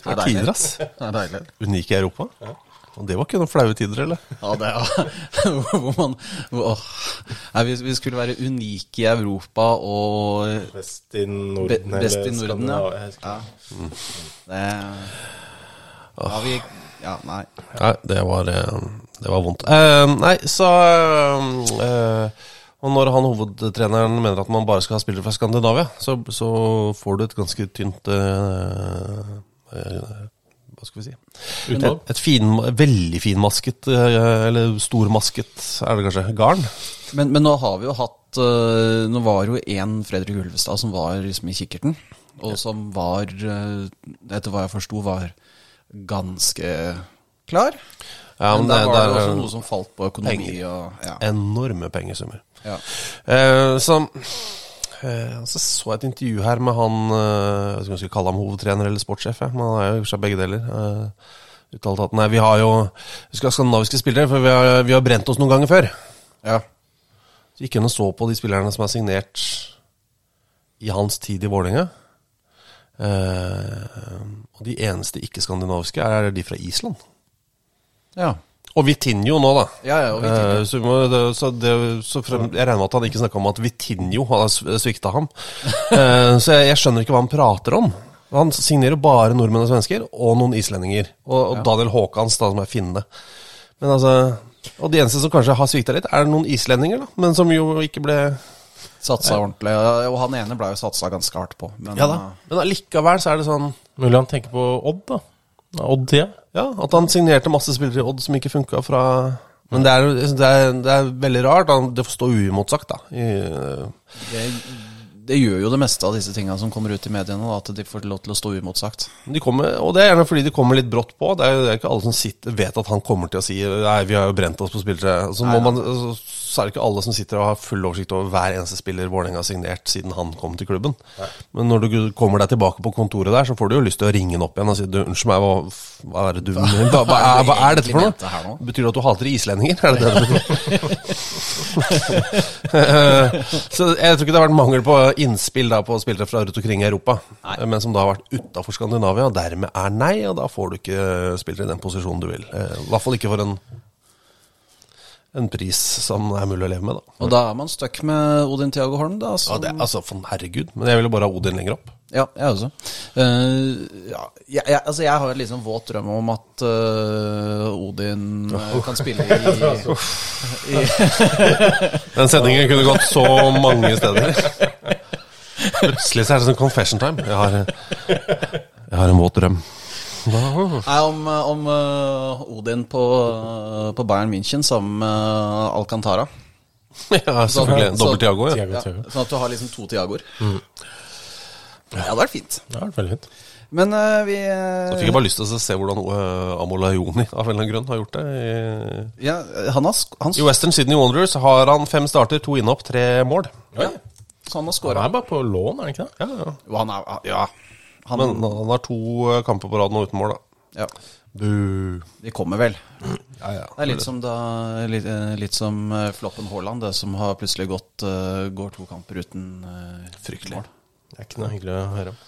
Det er er tider, ass. Det er deilig. Unike i Europa. Og det var ikke noen flaue tider, eller? Ja, det er hvor man hvor. Nei, vi, vi skulle være unike i Europa og Best i Norden. Be- best i Norden, ja. Ja. Det Ja, vi Ja, nei. Nei, det var, eh, det var vondt. Eh, nei, så eh, Og når han hovedtreneren mener at man bare skal ha spillere fra Skandinavia, så, så får du et ganske tynt eh, eh, Hva skal vi si? Et, et fin, veldig finmasket, eh, eller stormasket, er det kanskje, garn. Men, men nå har vi jo hatt eh, Nå var jo én Fredrik Ulvestad som var liksom i kikkerten, og som var, eh, etter hva jeg forsto, var ganske klar. Ja, men men der det, var det det også noe som falt på økonomi penger. og ja. enorme pengesummer. ja. Eh, så, eh, så så jeg et intervju her med han eh, Jeg vet ikke skal kalle ham hovedtrener eller sportssjef, men han er jo i begge deler. Eh, uttalte at nei, vi har jo Vi skal ha skandinaviske spillere, for vi har, vi har brent oss noen ganger før. ja. Så gikk hun og så på de spillerne som er signert i hans tid i Vålerenga. Og de eneste ikke-skandinaviske er de fra Island. ja. Og Vitinho nå, da. Ja, ja, og Vitinho. Eh, så, må- det, så, det, så frem, jeg regner med at han ikke snakka om at Vitinho har svikta ham. Eh, så jeg, jeg skjønner ikke hva han prater om. Han signerer bare nordmenn og svensker, og noen islendinger. Og, og Daniel Haakons, da, som er finne. Men altså Og de eneste som kanskje har svikta litt, er noen islendinger, da. Men som jo ikke ble Satsa ordentlig. Og han ene ble jo satsa ganske hardt på. Men, Ja da. Men allikevel så er det sånn Mulig han tenker på Odd, da. Odd-tida. Ja, at han signerte masse spillere i Odd som ikke funka fra Men det er, det, er, det er veldig rart. Han- Det får stå uimotsagt, da. I, det, det gjør jo det meste av disse tinga som kommer ut i mediene, da, at de får lov til å stå uimotsagt. De kommer, og det er gjerne fordi de kommer litt brått på. Det er jo det er ikke alle som sitter, vet at han kommer til å si Nei, vi har jo brent oss på spillere. Så, må man, så, så er det ikke alle som sitter og har full oversikt over hver eneste spiller Vålerenga har signert siden han kom til klubben. Men når du kommer deg tilbake på kontoret der, så får du jo lyst til å ringe han opp igjen og si du, unnskyld meg, hva, hva er det du hva, hva, er, hva er dette for noe? Betyr det at du hater islendinger? Er det det det betyr? så jeg tror ikke det har vært mangel på innspill da på spillere fra rundt omkring i Europa, men som da har vært utafor Skandinavia, og dermed er nei, og da får du ikke spillere i den posisjonen du vil. Eh, I hvert fall ikke for en, en pris som er mulig å leve med, da. Og da er man stuck med Odin Tiago Holm, da. Ja, det, altså, herregud. Men jeg ville bare ha Odin lenger opp. Ja, jeg også. Uh, ja, jeg, jeg, altså jeg har en liksom våt drøm om at uh, Odin uh, kan spille i, i Den sendingen kunne gått så mange steder. Plutselig så er det sånn confession time. Jeg har, jeg har en våt drøm. Nei, om, om eh, Odin på, på Bayern München sammen med Alcantara. Ja, selvfølgelig. Så- Dobbelt Tiago, ja. Ja, sånn at du har liksom to Tiagoer. Ja, det hadde vært fint. Det hadde vært veldig fint. Men uh, vi uh, Så fikk jeg bare lyst til å se hvordan uh, Amolayoni av en eller annen grunn har gjort det. I, ja, han har, sk- han, I Western Sydney Wanderers har han fem starter, to innhopp, tre mål. ja, så han har Han er bare på lån, er han ikke det? Ja, ja. Han er Ja. Han, Men han har to eh, kamper på rad nå uten mål, da. ja, Du de kommer vel. Ja, ja. Det er litt som, da, litt, eh, litt som eh, Floppen Haaland, det som har plutselig gått eh, går to kamper uten uh, Fryktelig. Det er ikke noe hyggelig å høre om.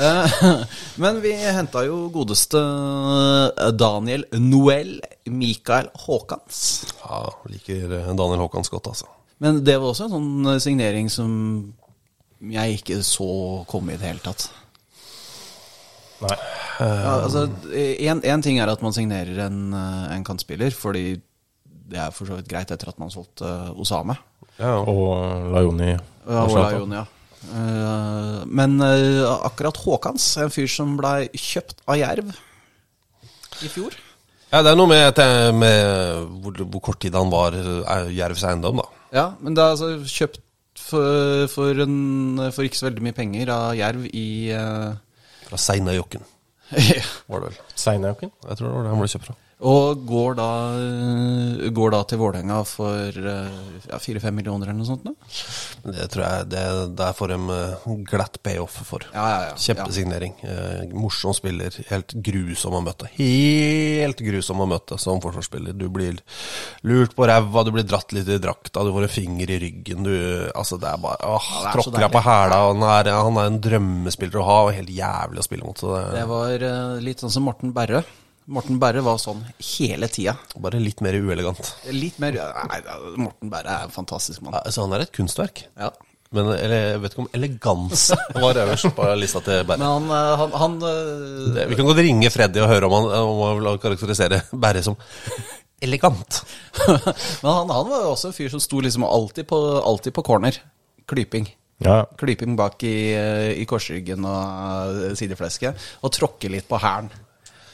Eh, Men vi henta jo godeste eh, Daniel Noel Mikael Haakans. Ja, liker eh, Daniel Haakons godt, altså. Men det var også en sånn signering som jeg ikke så komme i det hele tatt. Nei. Ja, altså, en, en ting er at man signerer en, en kantspiller, fordi det er for så vidt greit etter at man solgte Osame. Ja. Og Lajoni. Ja, og Laioni, ja. Eh, men eh, akkurat Håkans, en fyr som blei kjøpt av Jerv i fjor ja, det er noe med, med hvor, hvor kort tid han var eh, Jervs eiendom, da. Ja, men det er altså kjøpt for, for, en, for ikke så veldig mye penger av Jerv i uh, Fra Seinajokken, var det vel. Seinajokken? Jeg tror det var det han ble kjøpt fra. Og går da, går da til Vålerenga for eh, ja, fire-fem millioner eller noe sånt? Da? Det tror jeg det, der får de eh, glatt payoff for. Ja, ja, ja. Kjempesignering. Eh, morsom spiller. Helt grusom å møte. Helt grusom å møte som forsvarsspiller. Du blir lurt på ræva, du blir dratt litt i drakta, du får en finger i ryggen. Du, altså det er bare åh, Ja, er Tråkker deg på hæla. Han han er en drømmespiller å ha, og helt jævlig å spille mot. Så det Det var eh, litt sånn som Morten Berre. Morten Berre var sånn hele tida. bare litt mer uelegant. Litt mer Nei, Morten Berre er en fantastisk mann. Ja, så han er et kunstverk. Ja. Men eller, jeg vet ikke om eleganse var øverst på lista til Berre. Men han, eh, han, han eh, Det- Vi kan godt ringe Freddy og høre om han, om han vil karakterisere Berre som elegant. Men han, han var jo også en fyr som sto liksom alltid på, alltid på corner. Klyping. Ja. Klyping bak i, eh, i korsryggen og sideflesket. Og tråkke litt på hælen.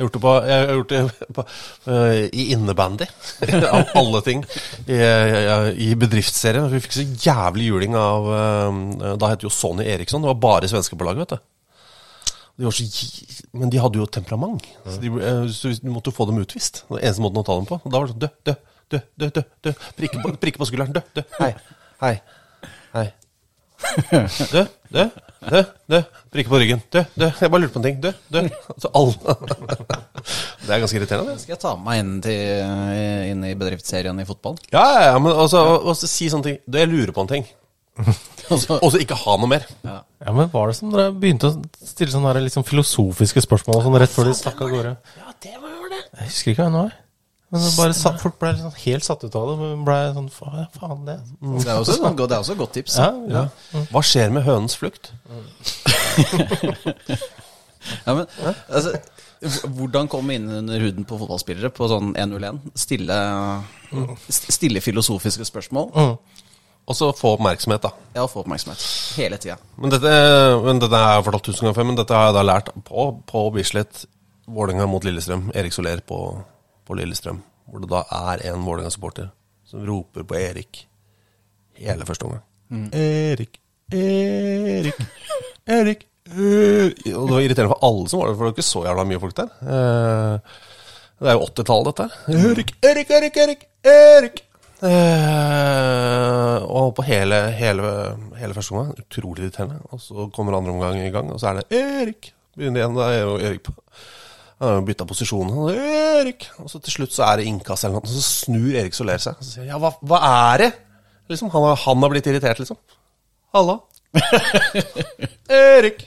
Jeg har gjort det, på, har gjort det på, uh, i innebandy, av alle ting. I, i bedriftsserien. Vi fikk så jævlig juling av uh, Da het jo Sonny Eriksson. Det var bare svensker på laget, vet du. De så, men de hadde jo temperament. Så, de, eh, så du måtte jo få dem utvist. Det var eneste måten å ta dem på. Da var det sånn dø, dø, dø, dø, dø. Prikke på, prikke på skulderen. Dø, dø. Hei, hei, hei. Dø, dø, dø, dø. Prikke på ryggen. Dø, dø. Jeg bare lurte på en ting. Dø, dø. Altså alle Det er ganske irriterende. det. Skal jeg ta med meg inn, til, inn i bedriftsserien i fotball? Ja, ja, ja, men altså, altså si sånne ting. Du, jeg lurer på en ting. Altså, Og så ikke ha noe mer. ja. Ja, men Var det som dere begynte å stille sånne der liksom filosofiske spørsmål sånn rett før de stakk av gårde? Ja, det var det. Jeg husker ikke hva det var. Men det bare satt, folk ble liksom helt satt ut av det. Ble sånn, "Fa- faen det Det er også, sånn- det er også et godt tips. Ja, ja. Hva skjer med hønens flukt? Ja, men, altså, hvordan komme inn under huden på fotballspillere på sånn 1-0-1? Stille, stille filosofiske spørsmål. Og så få oppmerksomhet, da. Ja, få oppmerksomhet. Hele tida. Men dette, men dette har jeg fortalt tusen ganger før, men dette har jeg da lært på, på Bislett. Vålerenga mot Lillestrøm. Erik Soler på, på Lillestrøm. Hvor det da er en Vålerenga-supporter som roper på Erik hele første omgang. Erik, Erik, Erik, Erik. Og det var irriterende for alle som var der, for det var ikke så jævla mye folk der. Eh, det er jo 80-tallet, dette. Erik, Erik, Erik, Erik, Erik. Eh, og på hele, hele, hele første omgang, utrolig irriterende. Og så kommer andre omgang i gang, og så er det Erik. Begynner igjen, da er jo Erik på han har bytta posisjon. Han er, Erik! Og så til slutt så er det innkast eller noe, og så snur Erik Soler seg. Og så sier ja, hva, hva er det? Liksom, han, har, han har blitt irritert, liksom. Halla. Erik!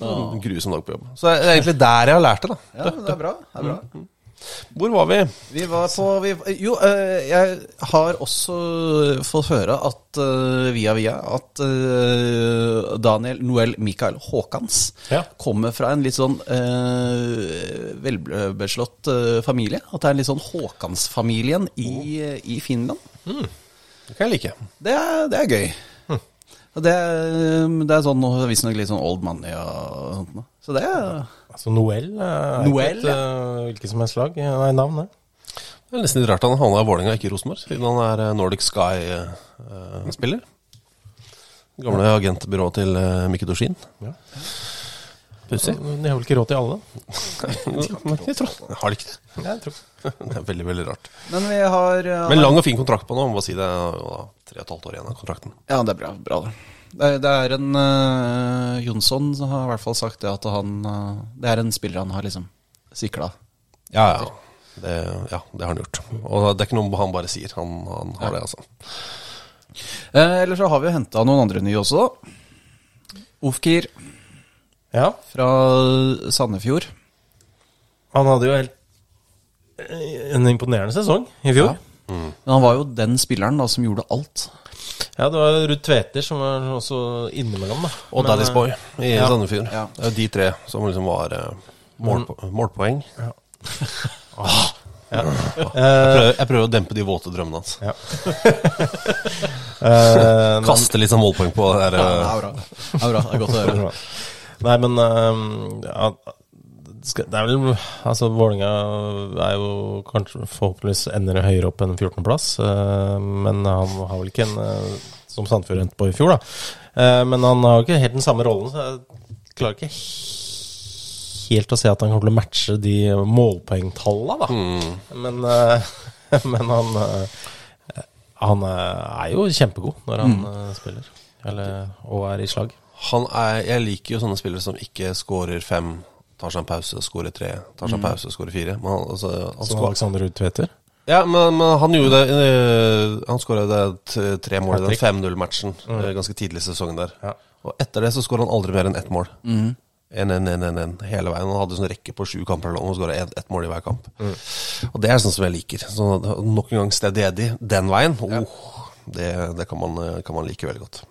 Grusom dag på jobb. Så det er egentlig der jeg har lært det, da. Ja, det er bra. Det er bra. Hvor var vi? Vi var på vi, Jo, eh, jeg har også fått høre at eh, via via at eh, Daniel Noel Mikael Haakans Ja. kommer fra en litt sånn velbeslått familie. At det er en litt sånn Haakans-familien i, i Finland. Det kan jeg like. Det er, det er gøy. Mm. Det, er- det er sånn visstnok litt sånn old money og sånt. Så det er Altså Noel eh, er Noel, ikke et eh, hvilket som helst lag. eh, Nei, navn, det. Det er nesten litt rart han havna i Vålerenga, ikke i Rosenborg, siden han er Nordic Sky-spiller. Gamle agentbyrået til Mikke Dorsin. Ja. Pussig. De har vel ikke råd til alle? Men jeg tror Har de ikke det? Jeg tror. Det er veldig, veldig rart. Men vi har Men lang og fin kontrakt på nå, må si det. Tre og et halvt år igjen av kontrakten. Ja, det er bra. bra det. Det er, det er en uh, Jonsson som har i hvert fall sagt det at han uh, Det er en spiller han har liksom sikla. Ja, ja. Det, ja, det har han gjort. Og det er ikke noe han bare sier. Han, han har det, altså. Eh, eller så har vi henta noen andre nye også, da. Ofkir Ja, fra Sandefjord. han hadde jo helt eh, en imponerende sesong i fjor. Men han var jo den spilleren da som gjorde alt. Ja, det var Ruud Tveter som var også innimellom, da. Og Men, Daddy's eh, Boy i ja. Sandefjord. Ja. Det er de tre som liksom var eh, målpo målpoeng. Ja. Jeg prøver, jeg prøver å dempe de våte drømmene hans. Ja. Eh, Kaste litt sånn målpoeng på det der. Ja, eh, det er bra. Det er bra, det er godt å høre. Nei, men eh, ja, skal- det er vel Altså, Vålerenga er jo kanskje forhåpentligvis ender høyere opp enn 14.-plass. men han har vel ikke en eh, som Sandefjord endte på i fjor, da. Eh, men han har jo ikke helt den samme rollen, så jeg klarer ikke helt å se at han kommer til å matche de målpoengtallene, da. Men, eh, men han eh, Han eh, er jo kjempegod når han mm. spiller. Eller, og er i slag. Han er, jeg liker jo sånne spillere som ikke scorer fem, tar seg en pause, skårer tre, tar seg en pause, skårer fire. Men han, altså, han Som skår- Alexander Ruud Tveter. ja, men, men han gjorde det eh, Han skåra tre mål i den 5-0-matchen mm. ganske tidlig i sesongen der. Ja. Og etter det så skåra han aldri mer enn ett mål. 1-1-1-1 hele veien. Han hadde sånn rekke på sju kamper og skåra ett mål i hver kamp. Og det er sånn som jeg liker. Så nok en gang steady den veien. Oh, det det kan, man, eh, kan man like veldig godt.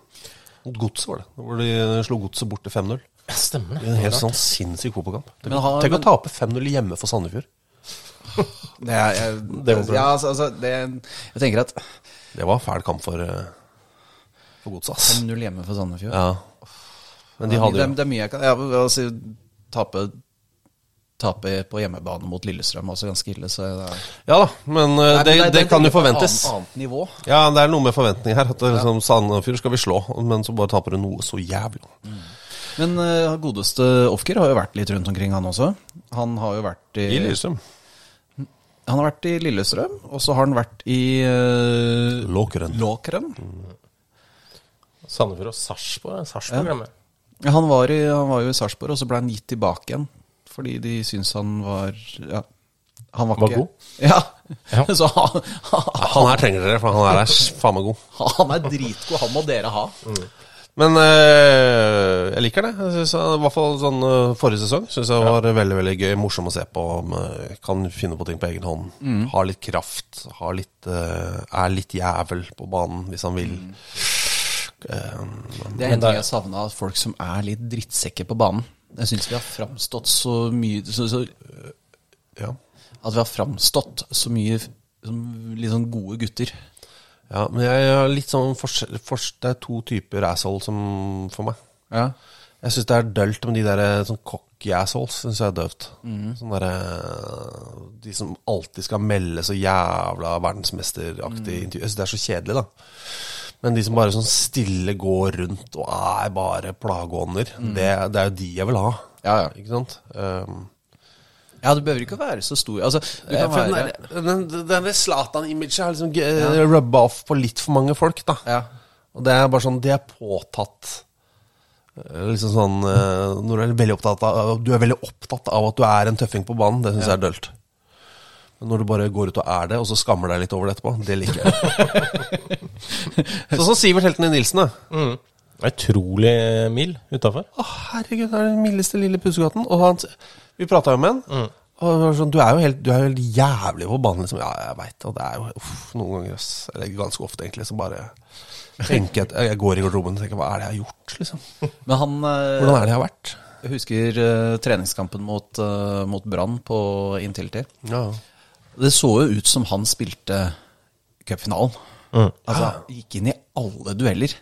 Mot Godset, var det. Hvor de slo Godset bort til 5-0. Stemmer I en helt sånn sinnssyk fotballkamp. Tenk, Men har- tenk men- å tape 5-0 hjemme for Sandefjord. Det er, jeg, Det var bra. ja, altså, altså, det, jeg tenker at Det var en fæl kamp for, eh, for Godset, ass. 5-0 hjemme for Sandefjord Ja. Men de det, hadde er- jo det er mye jeg kan ja, altså, tape, tape på hjemmebane mot Lillestrøm er også ganske ille. Så det, er, Ja da, men eh, Nei, det, det, det, kan jo på et forventes. Annet, annet nivå. Ja, det er noe med forventning her. At det, er liksom, Sandefjord skal vi slå, men så bare taper du noe så jævlig. Men uh, godeste Ofker har jo vært litt rundt omkring, han også. Han har jo vært i, I Lillestrøm. Han har vært i Lillestrøm, og så har han vært i uh, Låkeren. Låkeren. Sandefjord og Sarpsborg. Sarpsborg Ja. glemmer jeg. Ja, han, var i, han var jo i Sarpsborg, og så ble han gitt tilbake igjen. Fordi de syntes han var Ja. Han var, Var god? Ja. Ja. så han, Han her trenger dere, for han her er faen meg god. han er dritgod. Han må dere ha. Men eh, jeg liker det. Jeg synes, I hvert fall sånn eh, forrige sesong Syns jeg var veldig veldig gøy. Morsom å se på. om, eh, Kan finne på ting på egen hånd. Har litt kraft. Har litt, eh, er litt jævel på banen hvis han vil. Eh, Det er en ting jeg savna folk som er litt drittsekker på banen. Jeg syns vi har framstått så mye så, så, ja. At vi har framstått så mye som sånn gode gutter. Ja, men jeg har litt sånn forskjell, fors- Det er to typer asshole som for meg. Ja. Jeg syns det er dølt med de der sånn cocky assholes. Synes jeg er døvt. Sånn Der, De som alltid skal melde så jævla verdensmesteraktig intervju. Jeg synes det er så kjedelig, da. Men de som bare sånn stille går rundt og er bare plageånder, det, det er jo de jeg vil ha. Ja, ja. Ikke sant? Um, ja, du behøver ikke være så stor. Altså, Eh, kan være den, den Zlatan-imaget har liksom ja. rubba off på litt for mange folk, da. Ja. Og det er bare sånn, det er påtatt Eh, Liksom sånn eh, Når du er veldig opptatt av Du er veldig opptatt av at du er en tøffing på banen, det syns jeg er dølt. Men når du bare går ut og er det, og så skammer deg litt over det etterpå, det liker jeg. sånn som Sivert i Nilsen, da. Utrolig mild utafor. Å, herregud, det er den mildeste lille pusekatten. Og han, vi prata jo med han. Og sånn, du er jo helt, du er jo helt jævlig på banen, liksom. Ja, jeg veit Og det er jo uff, noen ganger. Eller ganske ofte, egentlig, så bare tenker jeg at Jeg går i garderoben og tenker hva er det jeg har gjort, liksom? Men han eh, Hvordan er det jeg har vært? Jeg husker uh, treningskampen mot, uh, mot Brann på Intility. Ja. Det så jo ut som han spilte cupfinalen. Altså, gikk inn i alle dueller.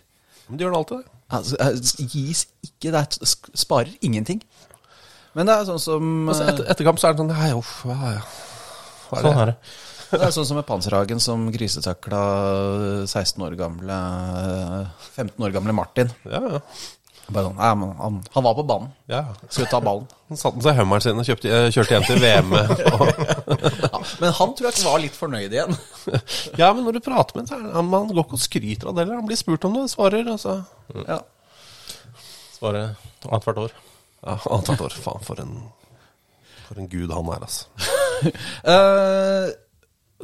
Men det gjør han alltid, det. Altså, gis ikke Det er- sparer ingenting. Men det er sånn som Altså, etter, etter kamp så er det sånn Hei, uff. Hva er Sånn er det. Det er sånn som med Panserhagen som grisetakla 16 år gamle 15 år gamle Martin. Ja, ja. Bare sånn, nei, men han, han var på banen. ja. Skulle ta ballen. Han satte seg i hummeren sin og kjøpte, eh, kjørte hjem til VM. Ja, men han tror jeg ikke var litt fornøyd igjen. ja, men når du prater med ham, så er han går ikke og skryter av det heller. Han blir spurt om det, svarer. Altså. Ja. Svarer annethvert år. Ja, Annethvert år. Faen, for en, for en gud han er, altså. Eh,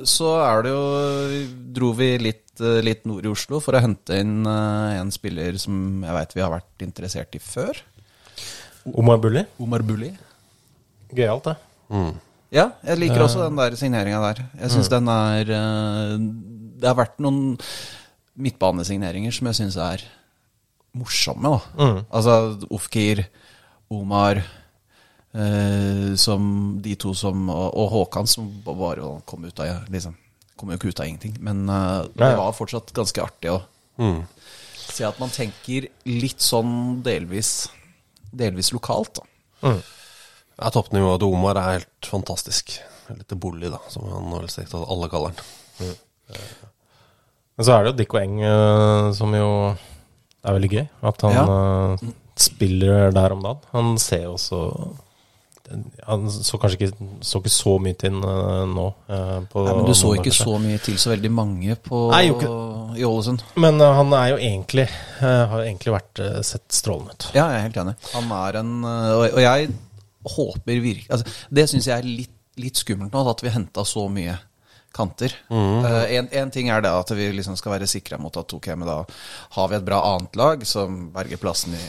så er det jo Dro vi litt, eh, litt nord i Oslo for å hente inn eh, en spiller som jeg veit vi har vært interessert i før. Omar Bulli. Omar Bulli. Gøyalt, det. Ja, jeg liker også den der signeringa der. Jeg syns den er eh, Det har vært noen midtbanesigneringer som jeg syns er morsomme, da. Altså Ofkir, Omar eh, som de to som Og, og Håkan, som bare kom ut av liksom, Kom jo ikke ut av ingenting. Men eh, det Ja, ja. var fortsatt ganske artig å se at man tenker litt sånn delvis Delvis lokalt, da. Ja, Toppnivået til Omar er helt fantastisk. Litt bolig da, som han vel strengt tatt alle kaller han. Men så er det jo Dick og Eng eh, som jo er veldig gøy. At han eh, spiller der om dagen. Han ser jo også Han så kanskje ikke så, ikke så mye til eh, nå. eh, på Nei, men du så ikke kanskje. så mye til så veldig mange på, Nei, i Ålesund. Men eh, han er jo egentlig Har jo egentlig vært sett strålende ut. Ja, jeg er helt enig. Han er en og jeg håper virkelig altså, Det syns jeg er litt, litt skummelt nå, at vi henta så mye kanter. Eh, en, en ting er det at vi liksom skal være sikra mot at ok, men da har vi et bra annet lag som berger plassen i,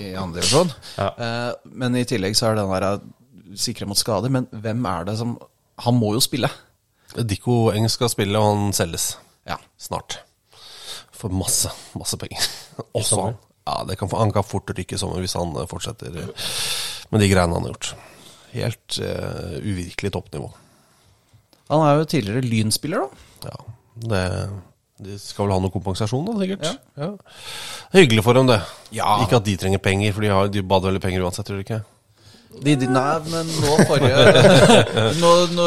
i andre divisjon. Eh, men i tillegg så er den der uh, sikre mot skader. Men hvem er det som Han må jo spille. Dikko Eng skal spille, og han selges Ja. snart. For masse, masse penger. Også han. Ja, det kan, han kan fort rykke i sommer hvis han eh, fortsetter eh, med de greiene han har gjort. Helt uh, uvirkelig toppnivå. Han er jo tidligere Lynspiller, da. Ja, det, de skal vel ha noe kompensasjon, da, sikkert. Ja. Hyggelig for dem, det. Ja. Ikke at de trenger penger, for de, har, de bader veldig penger uansett, tror du ikke? De, de, nei, men nå forrige nå, nå,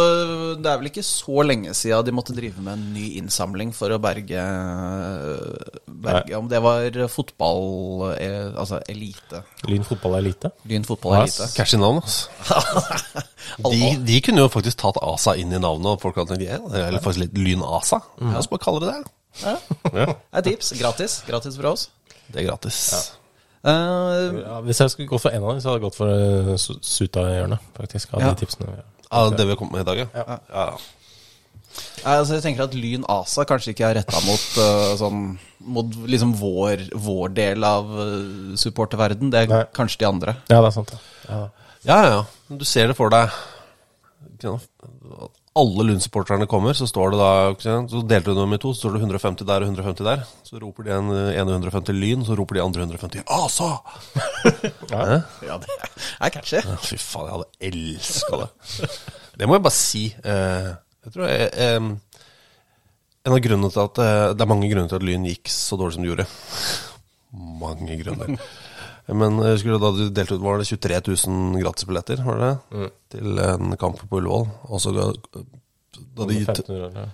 Det er vel ikke så lenge siden de måtte drive med en ny innsamling for å berge, berge Om det var fotball eh, Altså elite. Lyn fotball er elite. Lyn fotball Yes. Cash i navn, altså. de, de kunne jo faktisk tatt ASA inn i navnet, og folk hadde tenkt ja, eller faktisk litt Lyn-ASA. La oss bare kalle det det. Ja. Det er tips. Gratis. Gratis fra oss. Det er gratis. Eh, Ja, hvis jeg skulle gått for en av dem, så hadde jeg gått for uh, Suta-hjørnet, faktisk. Av Ja. de tipsene. Ja, det vi har kommet med i dag, ja. ja. Altså jeg tenker at Lyn ASA kanskje ikke er retta mot uh, sånn Mot liksom vår, vår del av uh, supporterverden. Det er Nei. kanskje de andre. Ja, det er sant. Ja. Ja. Ja, ja. Du ser det for deg. Alle Lund-supporterne kommer, så står det da? Så delte du dem i to, så står det 150 der og 150 der. Så roper de en ene 150 Lyn, så roper de andre 150 ASA! Ja. Ja, det er catchy. Ja, Fy faen, jeg hadde elska det. Det må jeg bare si. Eh, jeg tror jeg, eh, En av grunnene til at eh, Det er mange grunner til at Lyn gikk så dårlig som det gjorde. Mange grunner. Men jeg husker da du delte ut var det 23 000 gratisbilletter var det det? til en kamp på Ullevål. Og så da de, 1500, ja.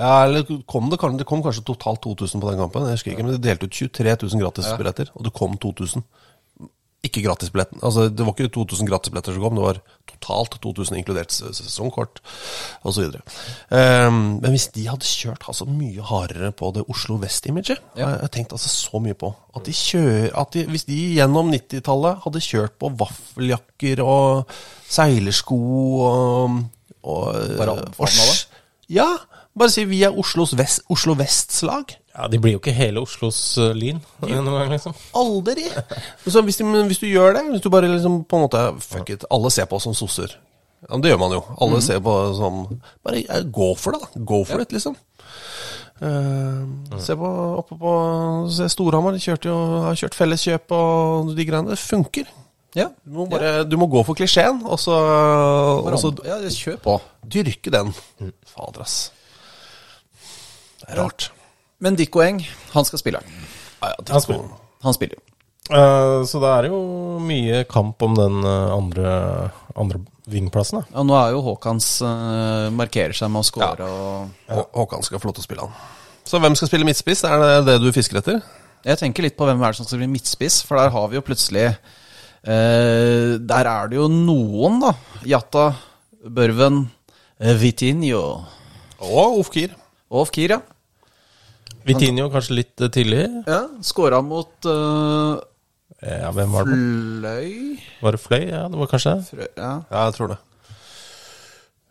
ja, eller kom det, det kom kanskje totalt 2000 på den kampen. Jeg husker ikke, men De delte ut 23 000 gratisbilletter, og det kom 2000. Ikke gratisbilletten. Altså, det var ikke 2000 gratisbilletter som kom, det var totalt 2000 inkludert sesongkort osv. Um, men hvis de hadde kjørt altså, mye hardere på det Oslo Vest-imaget Jeg har tenkt altså så mye på at de kjører at de, Hvis de gjennom 90-tallet hadde kjørt på vaffeljakker og seilersko og, og Bare omfavna det? Ja. Bare si vi er Oslos vest, Oslo Vests lag. Ja, de blir jo ikke hele Oslos uh, Lyn noen gang, liksom. Aldri! Så hvis, de, hvis du gjør det, hvis du bare liksom på en måte Fuck it, alle ser på oss som sosser. Ja, det gjør man jo. Alle ser på som Bare ja, gå for det, da. Go for it, liksom. Eh, Se på oppe på se Storhamar, de kjørte jo, har kjørt felleskjøp og de greiene. Det funker. Ja. Du må, bare, du må gå for klisjeen, og så, og så ja, kjør på. dyrke den. Fader, ass. Det er rart. Men Dikko Eng, han skal spille. Ja, ja, Han spiller. Han spiller. Uh, så det er jo mye kamp om den uh, andre, andre vingplassen, da. Ja, nå er jo Haakons uh, markerer seg med å score og Hå- Håkan skal få lov til å spille han. Så hvem skal spille midtspiss? Er det det du fisker etter? Jeg tenker litt på hvem er det som skal bli midtspiss, for der har vi jo plutselig uh, Der er det jo noen, da. Jatta, Børven, eh, Vitinho Og Ofkir. og Ofkir, ja. Vitinho kanskje litt uh, tidlig. ja Skåra mot uh, Ja, hvem var det? Fløy Var det Fløy? Ja, det var kanskje det. Frø, ja. Ja, jeg tror det.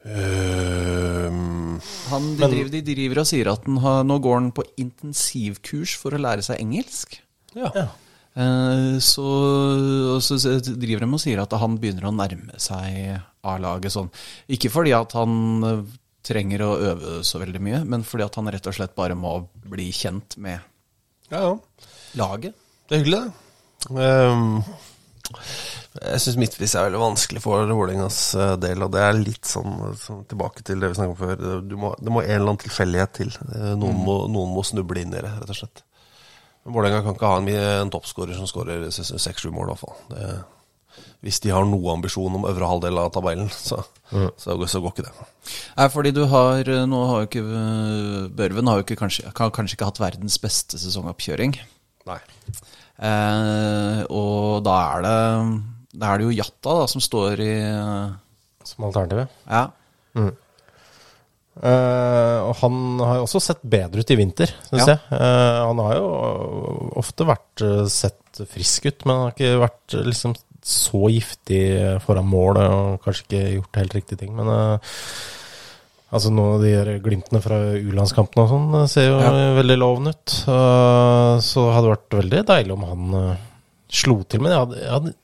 Ehm, han, de, driver, de driver og sier at den har, nå går han på intensivkurs for å lære seg engelsk. ja. Ja. Eh, så, så driver de og sier at han begynner å nærme seg A-laget sånn. Ikke fordi at han eh, trenger å øve så veldig mye, men fordi at han rett og slett bare må bli kjent med ja, ja. laget. Det er hyggelig, det. Um, jeg syns midtvis er veldig vanskelig for Vålerengas eh, del, og det er litt sånn, sånn tilbake til det vi snakket om før. Du må, det må en eller annen tilfeldighet til. Eh, Noen, må, noen må snuble inn i det, rett og slett. Vålerenga kan ikke ha en, en toppskårer som skårer seks-sju mål, i hvert fall. Det, hvis de har noe ambisjon om øvre halvdel av tabellen, så, så, så går ikke det. Nei, fordi du har Nå har jo ikke eh, Børven har jo ikke kanskje, har kanskje ikke hatt verdens beste sesongoppkjøring. Nei. Eh, og da er det Da er det jo Jatta da som står i eh, Som alternativet? Ja. Eh, og han har jo også sett bedre ut i vinter, syns Ja. jeg. Uh, han har jo ofte vært uh, sett frisk ut, men han har ikke vært eh, liksom så giftig foran mål og kanskje ikke gjort helt riktige ting. Men uh, altså noen av de her glimtene fra U-landskampene og sånn eh, ser jo Ja. veldig lovende ut. Uh, så hadde det vært veldig deilig om han uh, slo til. Men jeg hadde, jeg hadde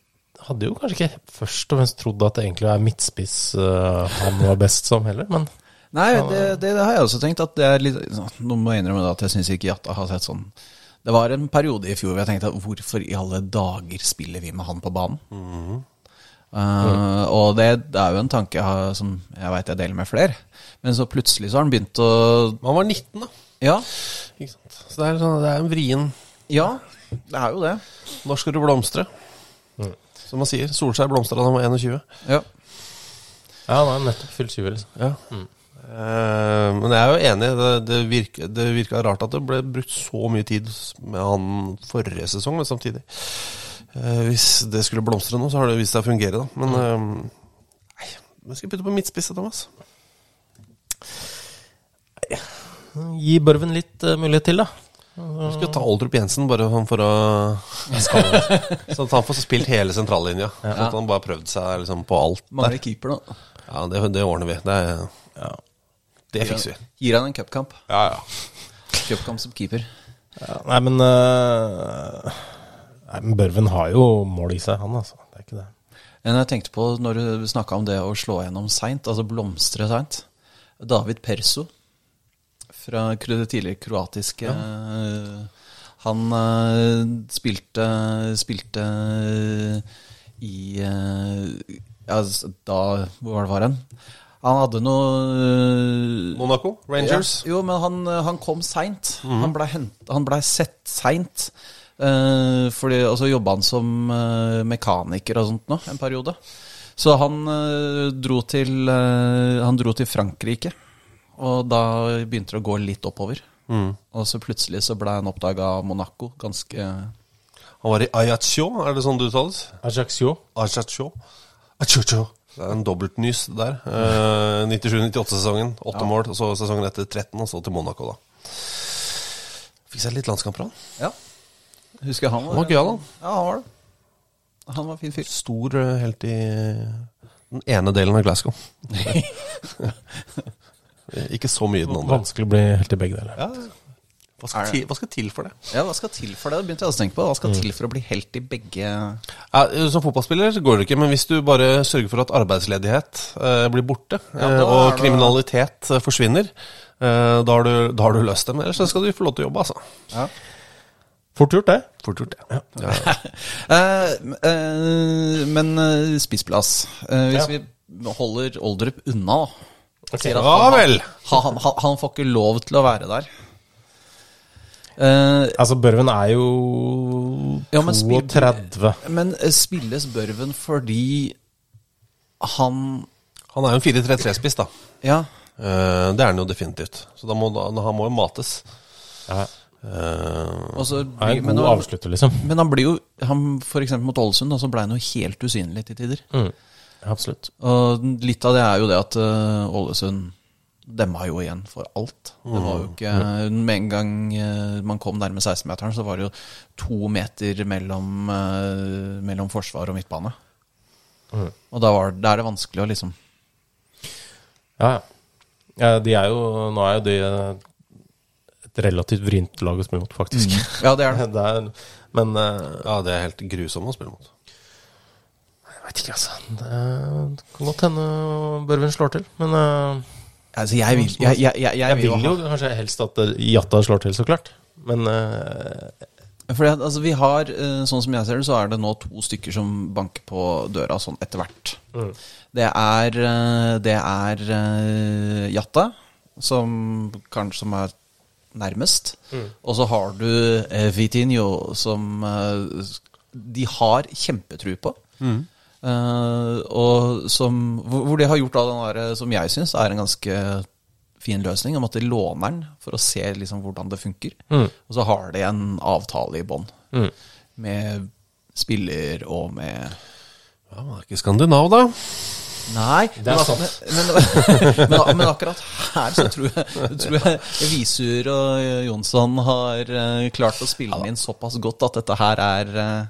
hadde jo kanskje ikke først og fremst trodd at det egentlig er midtspiss han var best som heller, men Nei, det, det, det har jeg også tenkt. At det er litt Nå må jeg innrømme at jeg syns ikke Jatta har sett sånn Det var en periode i fjor hvor jeg tenkte at hvorfor i alle dager spiller vi med han på banen? Eh, og det, det er jo en tanke jeg har, som jeg veit jeg deler med flere. Men så plutselig så har han begynt å Man var 19, da. Ja, Ikke sant? Så det er, sånn, det er en vrien ja det er jo det. Når skal du blomstre? Som man sier. Solskjær blomstra da han var 21. Ja. Ja, han har nettopp fylt 20, liksom. Ja. Eh, men jeg er jo enig. Det, det, virka, det virka rart at det ble brukt så mye tid med han forrige sesong, men samtidig eh, Hvis det skulle blomstre nå, så har det vist seg å fungere, da. Men eh, Nei, vi skal putte på midtspiss, Thomas. Gi Børven litt mulighet til, da. Vi skal ta Oldrup Jensen bare sånn for å Så at han får spilt hele sentrallinja. Så at han bare prøvd seg liksom på alt der. Mangler keeper, da. Ja, det, det ordner vi. Det, er- det fikser vi. Gir han en cupkamp. Ja, ja. Cupkamp som keeper. Ja, nei, men uh, Nei, men Børven har jo mål i seg, han altså. Det er ikke det. Men jeg tenkte på når du snakka om det å slå gjennom seint, altså blomstre seint. David Perso fra det tidligere kroatiske ja. Han eh, spilte, spilte i eh, ja, Da Hvor var det var han? Han hadde noe eh, Monaco, Rangers. ja, jo, men han, han kom seint. Han blei ble sett seint. Uh, fordi, og så jobba han som mekaniker og sånt nå, en periode. Så han dro til Han dro til Frankrike. Og da begynte det å gå litt oppover. Og så plutselig så ble han oppdaga av Monaco ganske Han var i Ajaccio, er det sånn det uttales? Ajaccio. Ajaccio. Ajaccio. Det er en dobbeltnys der. Eh, 97-98-sesongen, åtte mål. Og så sesongen etter 13, og så til Monaco, da. Fikk seg litt landskamper, han. Ja. Husker jeg han Han var gøyal, han. Ja, han var det. Han var fin fyr. Stor eh, helt i den ene delen av Glasgow. Ikke så mye i den andre. Vanskelig å bli helt i begge deler. Ja. Hva, skal til, hva skal til for det? Ja, hva skal til for det? Det begynte jeg også å tenke på. Hva skal til for å bli helt i begge Ja, som fotballspiller så går det ikke, men hvis du bare sørger for at arbeidsledighet eh, blir borte, Ja, eh, og kriminalitet det- eh, forsvinner, eh, da, har du, da har du løst dem. Ellers så skal du få lov til å jobbe, altså. Fort gjort, det. Fort gjort, det. Ja. Eh, eh, men eh, spissplass. Eh, hvis Ja. vi holder Oldrup unna, da. Okay. Ja han- vel! Han, han, han får ikke lov til å være der. Eh, Altså, Børven er jo Ja, men 32. men eh, spilles Børven fordi han Han er jo en 4-3-3-spiss, da. Ja. Uh, det er han jo definitivt. Så da må, da, han må jo mates. Ja. Uh, Og så Er blir, en men, god han, avslutter, liksom. men han blir jo han, For eksempel mot Ålesund, så ble han jo helt usynlig til tider. Mm. Absolutt. Og litt av det er jo det at Ålesund demma jo igjen for alt. Det var jo ikke Med en gang eh, man kom nærme 16-meteren, så var det jo to meter mellom, eh, mellom forsvar og midtbane. Og da, var, da er det vanskelig å liksom Ja, ja. De er jo Nå er jo de eh, et relativt vrient lag å spille mot, faktisk. Ja, det er det. det er, men ja, det er helt grusomt å spille mot. jeg vet ikke, altså. Det kan godt hende Børven slår til. Men eh, Altså, jeg vil, jeg, jeg, jeg, jeg jeg vil vil jo ha. kanskje helst at Jata Jatta slår til, så klart. Men uh, Fordi at, altså, vi har, eh, sånn som jeg ser det, så er det nå to stykker som banker på døra sånn etter hvert. Det er, eh, det er uh, Jatta, som kanskje som er nærmest. Og så har du uh, Vitinho, som uh, de har kjempetru på. Eh, og som, hvor de har gjort da den der, som jeg syns er en ganske fin løsning, om at de låner den for å se liksom hvordan det funker. Og så har de en avtale i bånn med spiller og med Ja, Man er ikke skandinav, da. Nei, men, men, men, men, men akkurat her så tror jeg, tror jeg Visur og Jonsson har eh, klart å spille den inn såpass godt at dette her er eh,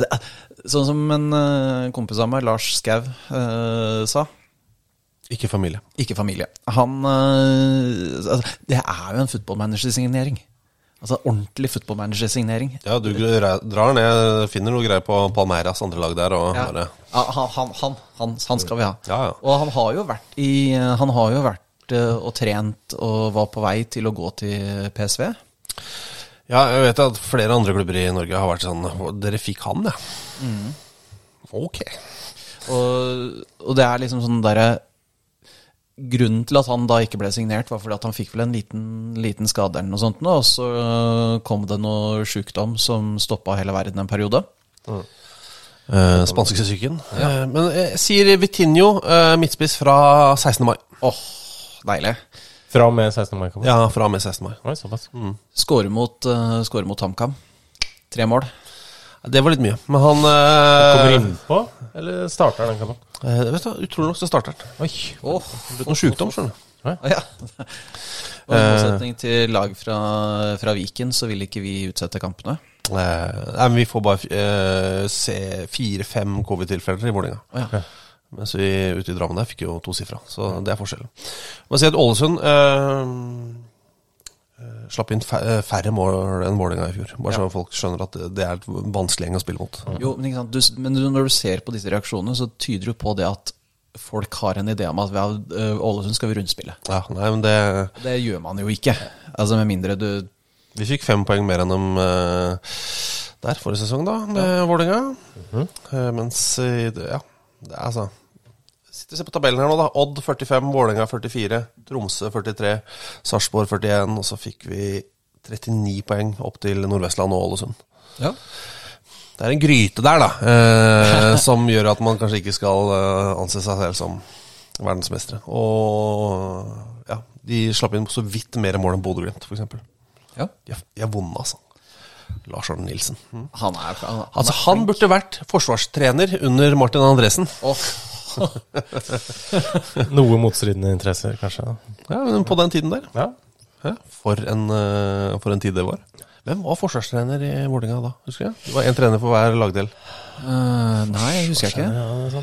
det Sånn som en uh, kompis av meg, Lars Skau, uh, sa. Ikke familie. Ikke familie. Han uh, altså, Det er jo en footballmanager-signering. Altså ordentlig footballmanager-signering. Ja, du drar ned, finner noe greier på Palmeiras andre lag der, og Ja. bare Ja, han, han, han, han, skal vi ha. Ja, ja. Og han har jo vært i Han har jo vært og trent og var på vei til å gå til PSV. Ja, jeg vet at flere andre klubber i Norge har vært sånn Dere fikk han, ja. Ok. Og, og det er liksom sånn derre Grunnen til at han da ikke ble signert, var fordi at han fikk vel en liten, liten skade eller noe sånt, og så kom det noe sjukdom som stoppa hele verden en periode. Uh, Spanskesyken. Eh, men jeg sier Vitinho, eh, midtspiss fra 16. mai. Åh, deilig. Fra og med 16. mai. kommer. Ja, fra og med 16. mai. Oi, såpass. Skåre mot, uh, mot HamKam. Tre mål. Det var litt mye. Men han uh, Kommer innpå, eller starter den kampen? Det Vet du, Utrolig nok så starter han. Oi. Åh, Det ble noe sjukdom, skjønner du. Ja. Og I motsetning til lag fra, fra Viken, så vil ikke vi utsette kampene. Eh, nei, men vi får bare eh, se fire-fem covid-tilfeller i Vålerenga. Å ja. Mens vi ute i Drammen der fikk jo tosifra. Så det er forskjellen. Man si at Ålesund eh, eh, slapp inn eh, færre mål enn Vålerenga i fjor. Bare så folk skjønner at det- er et vanskelig gjeng å spille mot. Jo, men, ikke sant? Du, men når du ser på disse reaksjonene, så tyder det på det at folk har en idé om at øh, Ålesund skal vi rundspille. Ja, nei, men det Det gjør man jo ikke. Altså Med mindre du Vi fikk fem poeng mer enn dem eh, der forrige sesong, da, med Vålerenga. Eh, mens ja, det er altså Og ser på tabellen her nå, da. Odd 45, Vålerenga 44, Tromsø 43, Sarpsborg 41, og så fikk vi 39 poeng opp til Nordvestland og Ålesund. Ja. Det er en gryte der, da, eh, som gjør at man kanskje ikke skal eh, anse seg selv som verdensmestere. Og ja, de slapp inn så vidt mer mål enn Bodø-Glimt, f.eks. ja. De er, de vonde, altså. Lars Arne Nilsen. Mm. Han er, han, han Altså, han burde vært forsvarstrener under Martin Andresen. Åh, Noe motstridende interesser, kanskje. Ja, men på den tiden der. Ja. Ja, for, en, eh, for en tid det var. Hvem var forsvarstrener i Vålerenga da? Husker jeg? Det var én trener for hver lagdel. Uh, Nei, jeg husker jeg ikke.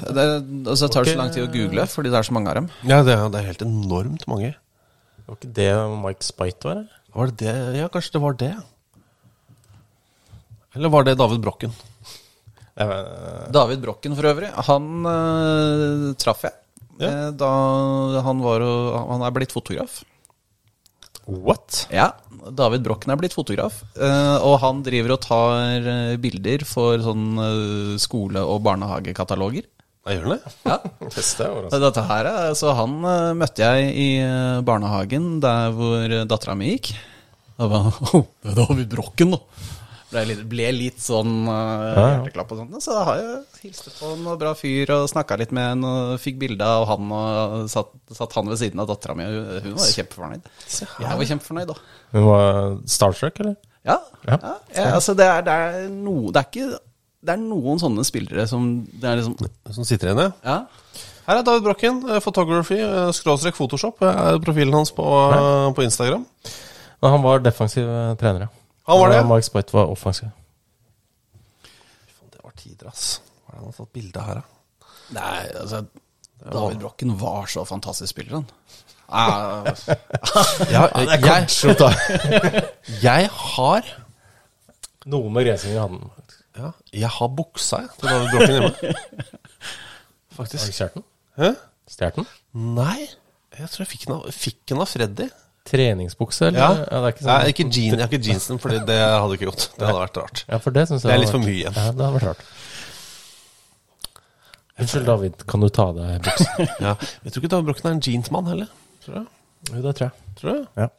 Det, er- altså, det tar så lang tid å google, fordi det er så mange av dem. Ja, det, er- det er helt enormt mange. Det Var ikke det Mike Spite var? eller? Var det det? Ja, kanskje det var det. Eller var det David Brokken? David Brokken for øvrig, han uh, traff jeg. ja. Da han var Han er blitt fotograf. What? Ja, David Brokken er blitt fotograf. eh, Og han driver og tar eh, bilder for sånn eh, skole- og barnehagekataloger. Jeg gjør det? Ja, Teste, Dette her, er- så han eh, møtte jeg i eh, barnehagen der hvor dattera mi gikk. Da var oh, det er David Brokken, da. Ble litt, ble litt sånn uh, hjerteklapp og sånt. Så da har jeg hilste på en bra fyr og snakka litt med han og fikk bilde av han og satt, satt han ved siden av dattera mi. Hun var kjempefornøyd. Jeg var kjempefornøyd, da. Hun var starstruck, eller? Ja. Ja. ja. ja altså det, er, det, er no, det er ikke Det er noen sånne spillere som Det er liksom Som sitter igjen, ja. Ja. Her er David Brokken. eh, Photography, eh, skråstrek Photoshop. er profilen hans på, på Instagram. Men han var defensiv trener, ja. Han var det? Ja, Mark Spite var offensiv. Det var tider, ass. Hva er det han har tatt bilde av her, da? Nei, altså David Brokken var så fantastisk spiller, han. Ah, Ja, jeg, jeg har Noe med racing i handen. ja, Jeg har buksa jeg, til David Brokken hjemme. Har Faktisk. du stjålet den? Hæ? Stjålet den? Nei, jeg tror jeg fikk den av, fikk den av Freddy. Treningsbukse, eller? Ja. det er ikke Nei, sånn. ikke, jean, ikke jeansen, Fordi det hadde ikke gått. Det hadde vært rart. Ja, for det synes jeg Det er litt for mye igjen. Ja, det hadde vært rart. Unnskyld, David. Kan du ta av deg buksa? Ja. Jeg tror ikke David Brokken er en jeansmann heller. Tror jeg. jo, det tror jeg. Tror jeg. Ja.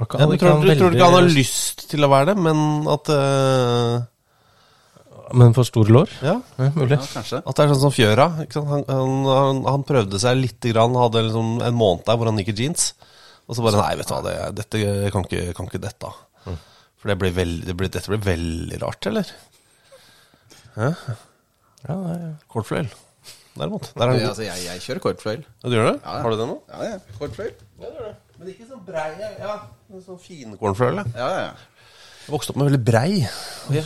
Ja, du tror, du, tror du ikke han har lyst til å være det, men at uh... Men for store lår? Ja. Ja, mulig. ja. At det er sånn som Fjøra. Ikke sant? Han, han, han, han prøvde seg lite grann, hadde liksom en måned der hvor han gikk i jeans. Og så bare Nei, vet du hva, det, dette kan ikke, kan ikke dette. For det blir veldig, det blir, dette blir veldig rart, eller? Ja, det ja. Kortfløyel. Derimot. Der er. Altså, jeg, jeg kjører kortfløyel. Ja, du gjør det? Ja, ja. Har du det nå? Ja, ja. Kortfløyel. Men ikke så brei. Ja, sånn finkornfløyel. Ja, ja, ja. Jeg vokste opp med veldig brei. Ja.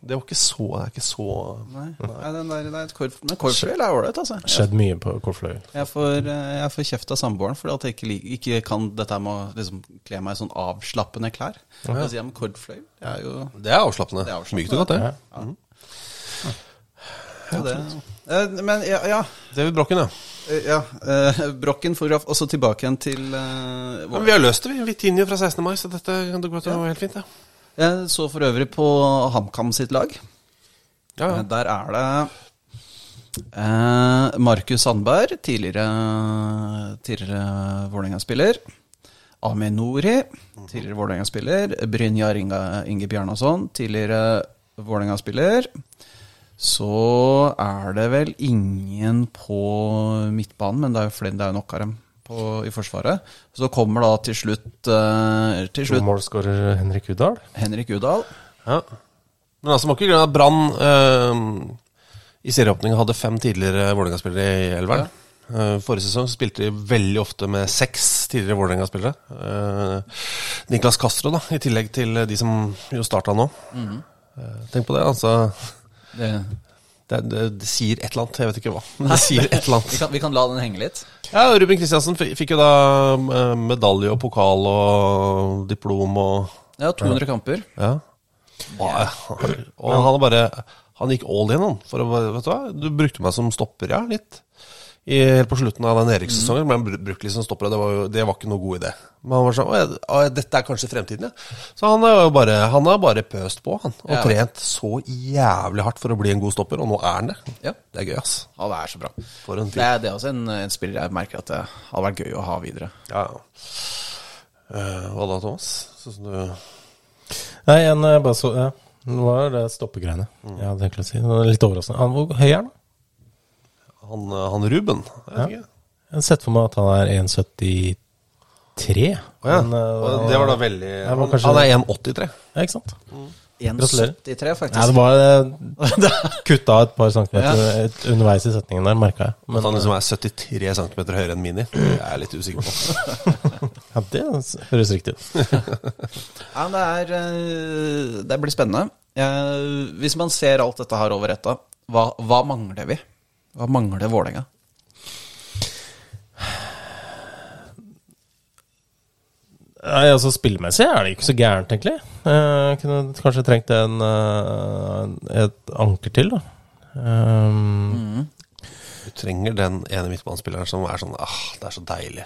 Det var ikke så Det er ikke så Nei, nei den der, det er korf, men kortfløyel er ålreit, altså. Skjedd mye på kortfløyel. Jeg får, eh, jeg får kjeft av samboeren fordi at jeg ikke, ikke kan dette med å liksom kle meg i sånn avslappende klær. Jeg sier, men kortfløyel det er jo Det er avslappende. Det er avslappende. Mykt og godt, det. Ja. ja, det. Eh, Men ja, ja, David Brokken, ja. eh, ja eh, Brokken fotograf, og så tilbake igjen til eh, Men vi har løst det, vi. Vitinho fra 16. mai, så dette kan gå til å gå helt fint. Ja. Jeg så for øvrig på HamKam sitt lag. Ja, ja. Eh, Der er det eh, Markus Sandberg, tidligere, tidligere Vålerenga-spiller. Ami Nori, tidligere Vålerenga-spiller. Brynjar Inge Bjarnason, tidligere Vålerenga-spiller. Så er det vel ingen på midtbanen, men det er jo flere, det er jo nok av dem på, i Forsvaret. Så kommer da til slutt, eh, til slutt Målskårer Henrik Udal. Henrik Udal. Ja. Men altså, må ikke glemme at Brann eh, i serieåpninga hadde fem tidligere Vålerenga-spillere i elveren. Eh, forrige sesong spilte de veldig ofte med seks tidligere Vålerenga-spillere. Eh, Niklas Castro, da, i tillegg til de som jo starta nå. Eh, tenk på det, altså. Det, Det, det, det sier et eller annet, jeg vet ikke hva. Det sier et eller annet. vi, kan, vi kan la den henge litt. Ja, Ruben Kristiansen fikk jo da eh, medalje og pokal og diplom og Ja, 200 kamper. Ja. Hva- Og han bare Han gikk all in, han. For å, vet du hva, du brukte meg som stopper, ja, litt. I, helt på slutten av den Erik-sesongen Mm. Men br- brukt litt som stopper, det var, jo, det var ikke noe god idé. Men han var sånn «Å, ja, ja, Dette er kanskje fremtiden, ja. Så han har bare, han har bare pøst på, han. Og Ja. trent så jævlig hardt for å bli en god stopper, og nå er han det. Ja. Det er gøy, ass. Ja, det er så bra. For en Det er, det er også en, en spiller jeg merker at det hadde vært gøy å ha videre. Ja, ja. Uh, hva da, Thomas? Sånn som du Nei, en eh, bare så ja. Det var det stoppegreiene. Jeg hadde tenkt å si. Det var litt overraskende. Han, hvor høy er han? Han, eh, han Ruben? Jeg vet. Jeg har sett for meg at han er 1,73. Oh, ja. Men, eh, Og det var da veldig var Han, kanskje- han er 1,83. Ja, ikke sant? 1,73 faktisk. Nei, det var eh, kutta et par centimeter ja. underveis i setningen der, merka jeg. At han liksom er 73 cm høyere enn Mini, det er jeg litt usikker på. ja, det høres riktig ut. Ja, det, er, det blir spennende. Jeg, hvis man ser alt dette her over ett, hva, hva mangler vi? Hva mangler Vålerenga? Nei, altså Spillemessig er det ikke så gærent, egentlig. Jeg kunne kanskje trengt en, eh, et anker til, da. Um, Du trenger den ene midtbanespilleren som er sånn ah, det er så deilig.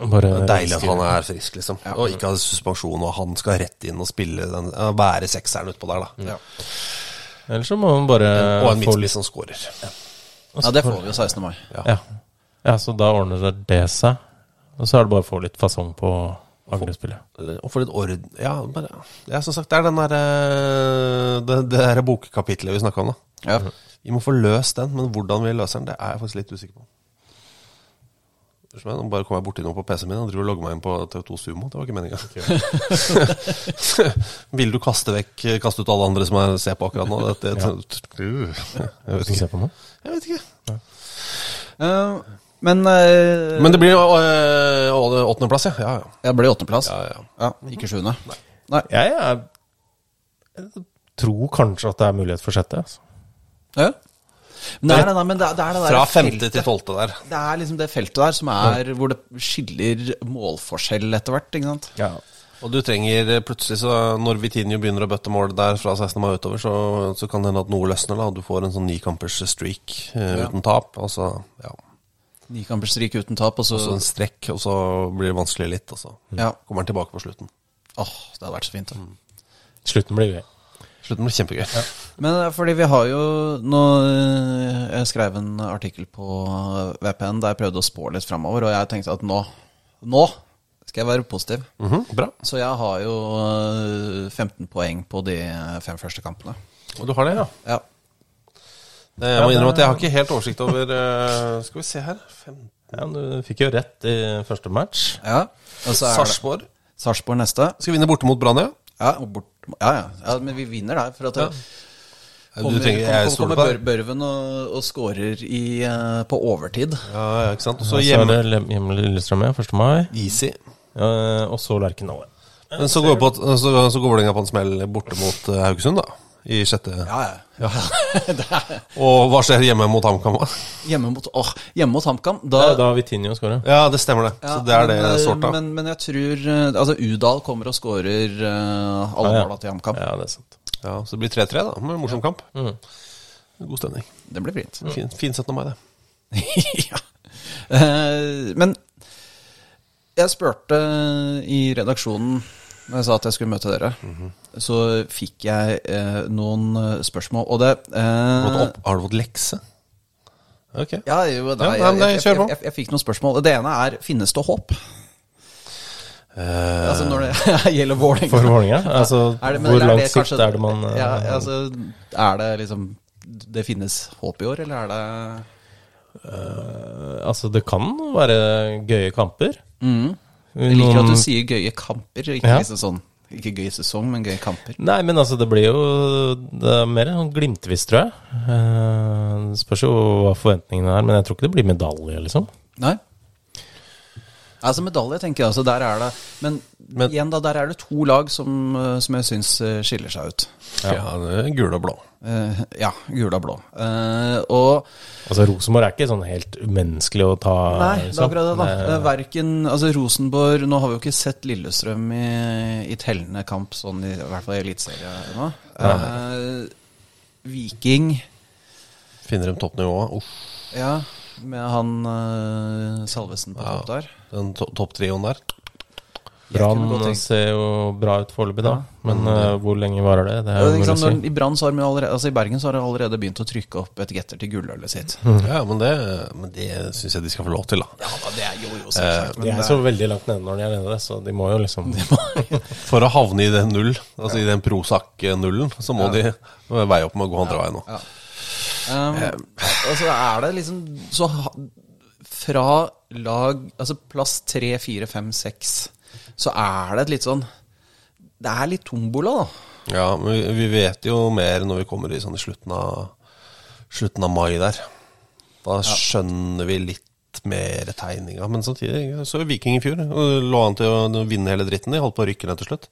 Bare Det er deilig at han er frisk, liksom. Og ikke har suspensjon, og han skal rett inn og spille den ja, Være sekseren utpå der, da. Ja. Ellers så må man bare Og en midtspiss som scorer. ja, det får vi jo 16. mai. ja. ja, så da ordner det det seg. Og så er det bare å få litt fasong på angrepsspillet. Og få litt orden Ja, bare Ja, som sagt, det er den der, Det, det derre bokkapitlet vi snakka om, da. Ja. Vi må få løst den, men hvordan vi løser den, det er jeg faktisk litt usikker på. Meg, Nå bare kom jeg borti noe på PC-en min og driver og logger meg inn på TV2 Sumo. Det var ikke meninga. Vil du kaste vekk Kaste ut alle andre som jeg ser på akkurat nå? Dette, jeg, vet ikke. se på noe? jeg vet ikke. Uh, men uh, Men det blir øh, åttendeplass, ja. ja, ja. Det blir åttendeplass. ja, ja. Ja, ikke sjuende. Nei. Jeg, jeg, jeg tror kanskje at det er mulighet for sjette. Altså. Ja. Men det er men det er, det er det der Fra femte til tolvte der. Det er liksom det feltet der som er hvor det skiller målforskjell etter hvert. ikke sant? Og du trenger eh, plutselig, så når Vitinho begynner å bøtte mål der fra 16. mai utover, så, så kan det hende at noe løsner. da og Du får en sånn nikampers streak uh, Ja. uten tap. Og så, ja, Nikamperstrik uten tap, og så Også en strekk, og så blir det vanskelig litt. Og så Ja. kommer han tilbake på slutten. Åh, det hadde vært så fint. da. Slutten blir gøy. Slutten blir kjempegøy. Men eh, fordi vi har jo nå eh, Jeg skrev en artikkel på VPN der jeg prøvde å spå litt framover, og jeg tenkte at nå Nå skal jeg være positiv. Mhm, bra. Så jeg har jo eh, 15 poeng på de fem første kampene. Og du har det, ja. Ja. Det- Jeg må innrømme at jeg har ikke helt oversikt over eh, Skal vi se her Fem- Ja, du fikk jo rett i første match. ja. Og så er det Sarpsborg. Sarpsborg neste. Skal vinne borte mot Brann, ja. Ja, og bort, ja, ja, ja, men vi vinner der. For at det, Du kommer, trenger, jeg kommer, kommer på Børven og, og skårer i, eh, på overtid. Ja, ja, ikke sant. Og Så hjemme hjemme hjemme Lillestrøm, ja. 1. mai. Easy. Ja, og så Lerkendal. Men så går, på, så, så går Vålerenga på en smell borte mot eh, Haugesund, da. I sjette. Ja, ja. det er Og hva skjer hjemme mot HamKam? hjemme mot, åh, hjemme mot HamKam. Da, Da, da har Vitinho skåra. Ja, det stemmer, det. ja, så det er det men, sorta. Men, men jeg tror eh, Altså, Udal kommer og skårer uh, alle Ja, ja. måla til HamKam. Ja, det er sant. Ja, så det blir 3-3, da. Med morsom kamp. Mm. God stemning. Det blir fint. Fin, fin 17. mai, det. ja. Uh, men jeg spurte i redaksjonen når jeg sa at jeg skulle møte dere, så fikk jeg eh, noen eh, spørsmål. Og det eh, opp- Har du fått lekse? Ok. Ja, jo, da, Ja, jeg, nei, men det- jeg, kjør jeg, på. jeg, jeg fikk noen spørsmål. Det ene er finnes det håp? Eh, Altså når det gjelder Vålerenga. For Vålerenga? Altså, Er det- men hvor er det langt sikt er det man eh, ja, altså, Er det liksom Det finnes håp i år, eller er det Altså, det kan være gøye kamper. Mm. Jeg liker at du sier gøye kamper, ikke Ja. liksom sånn Ikke gøy sesong, men gøy kamper. Nei, men altså, det blir jo Det er mer sånn glimtvis, tror jeg. Eh, Det spørs jo hva forventningene er, men jeg tror ikke det blir medalje, liksom. Nei. Altså medalje, tenker jeg. Altså, der er det Men, Men- igjen, da, der er det to lag som, eh, som jeg syns eh, skiller seg ut. ja, det er gul og blå. Uh, ja, gule og blå. Uh, og Altså, Rosenborg er ikke sånn helt umenneskelig å ta. Nei, det er liksom. akkurat det, da. Eh, Verken Altså, Rosenborg Nå har vi jo ikke sett Lillestrøm i, i tellende kamp, sånn i, i hvert fall i Eliteserien ennå. Uh, Viking Finner de toppnivået. Uff. Ja, med han uh, Salvesen på Ja. topp der. Den to topptrioen der. Brann ser jo bra ut foreløpig, da. Ja. Men uh, hvor lenge varer det? Det er Ja, når, si. I Brann så har vi allerede, altså i Bergen så har de allerede begynt å trykke opp etiketter til gullølet sitt. Ja, men det, men det syns jeg de skal få lov til, da. Ja da, det er jo jo selvsagt De er så veldig langt nede når de er nede, så de må jo liksom For å havne i den null, altså i den Prozac-nullen, så må de veie opp med å gå andre veien nå. Ja. Um, så er det liksom Så fra lag Altså plass tre, fire, fem, seks, så er det et litt sånn Det er litt tombola, da. Ja, men vi- vi vet jo mer når vi kommer i sånn i slutten av, slutten av mai der. Da skjønner vi litt mer tegninga. Men samtidig så er Viking i fjor. Lå an til å vinne hele dritten. De holdt på å rykke ned til slutt.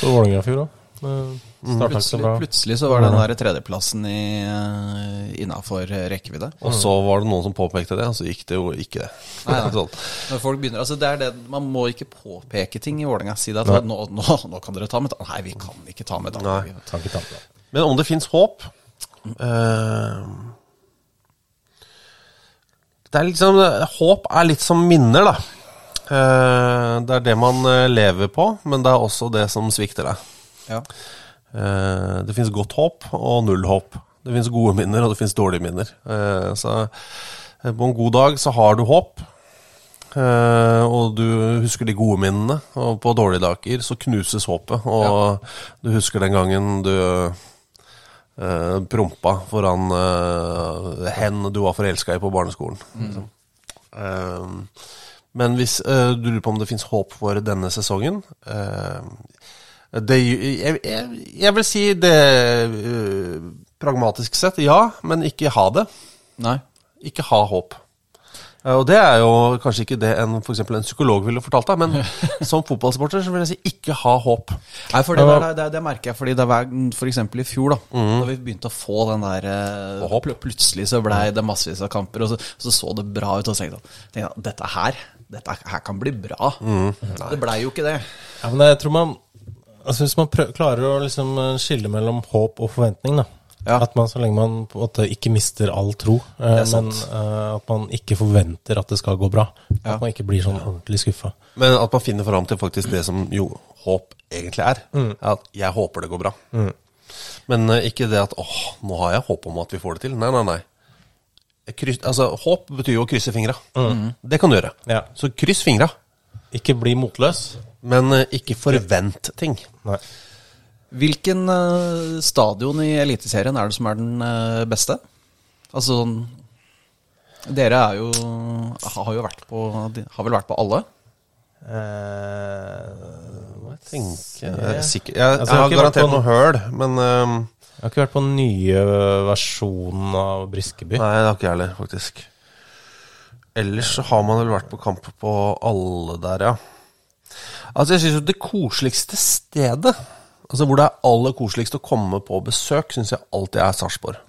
Så Vålerenga i fjor òg. Starta ikke så Plutselig, bra. plutselig så var den der tredjeplassen i, uh, innafor rekkevidde. Og så var det noen som påpekte det, og så gikk det jo ikke det. Nei, nei. Sånn. Når folk begynner, altså det er det, Man må ikke påpeke ting i Vålerenga. Si det at nå, nå, nå kan dere ta medalje. Nei, vi kan ikke ta medalje. Det. Men om det fins håp eh, Det er liksom Håp er litt som minner, da. Eh, det er det man eh, lever på, men det er også det som svikter deg. Ja. Eh, det fins godt håp og null håp. Det fins gode minner, og det fins dårlige minner. Eh, så eh, på en god dag så har du håp, og du husker de gode minnene. Og på dårlige dager så knuses håpet, og du husker den gangen du prompa foran hen du var forelska i på barneskolen. liksom. Eh, men hvis du lurer på om det fins håp for denne sesongen det, jeg, jeg, jeg vil si det uh, pragmatisk sett, ja, men ikke ha det. Nei. Ikke ha håp. Eh, Og det er jo kanskje ikke det en, for eksempel en psykolog ville fortalt deg, men som fotballsporter så vil jeg si ikke ha håp. Nei, for det, der, det, det merker jeg, fordi det var for eksempel i fjor, da Da vi begynte å få den der eh, Og pl Plutselig så blei det massevis av kamper, og så så, så det bra ut. Og så tenkte jeg, at dette her Dette her kan bli bra. Det blei jo ikke det. Ja, men jeg tror man altså Hvis man prøver, klarer å liksom eh, skille mellom håp og forventning, da. Ja. At man så lenge man på en måte ikke mister all tro, eh, men eh, at man ikke forventer at det skal gå bra. Ja. At man ikke blir sånn ordentlig skuffa. Men at man finner fram til faktisk det som jo håp egentlig er. At jeg håper det går bra. Men eh, ikke det at åh, nå har jeg håp om at vi får det til. Nei, nei, nei. Kryss, altså, håp betyr jo å krysse fingra. Det kan du gjøre. Ja. Så kryss fingra. Ikke bli motløs. Men eh, ikke forvent ting. Nei. Hvilken eh, stadion i Eliteserien er det som er den eh, beste? Altså sånn Dere er jo Har jo vært på Har vel vært på alle? Eh, Tenke, jeg, er sikker, jeg, Altså, jeg jeg har garantert på noe høl, men eh, jeg har ikke vært på den nye versjonen av Briskeby. Nei, det har ikke jeg heller, faktisk. Ellers så har man vel vært på kamp på alle der, ja. Altså, jeg syns jo det koseligste stedet, altså hvor det er aller koseligst å komme på besøk, syns jeg alltid er Sarpsborg.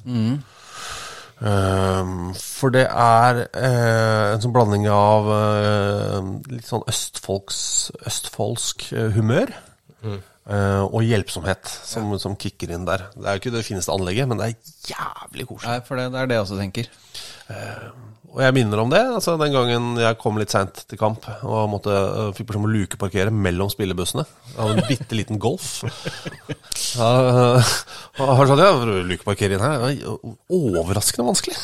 Ehm, for det er uh, en sånn blanding av uh, litt sånn østfolks, østfoldsk uh, humør. Mm. og hjelpsomhet som, som kicker inn der. Det er jo ikke det fineste anlegget, men det er jævlig koselig. Nei, for det, det er det jeg også tenker. Og jeg minner om det. altså Den gangen jeg kom litt seint til kamp og måtte, øh, fikk beskjed om å lukeparkere mellom spillebussene. Jeg hadde en bitte liten Golf. Ja, øh, og jeg sånn, ja, lukeparkere inn her. Det var overraskende vanskelig.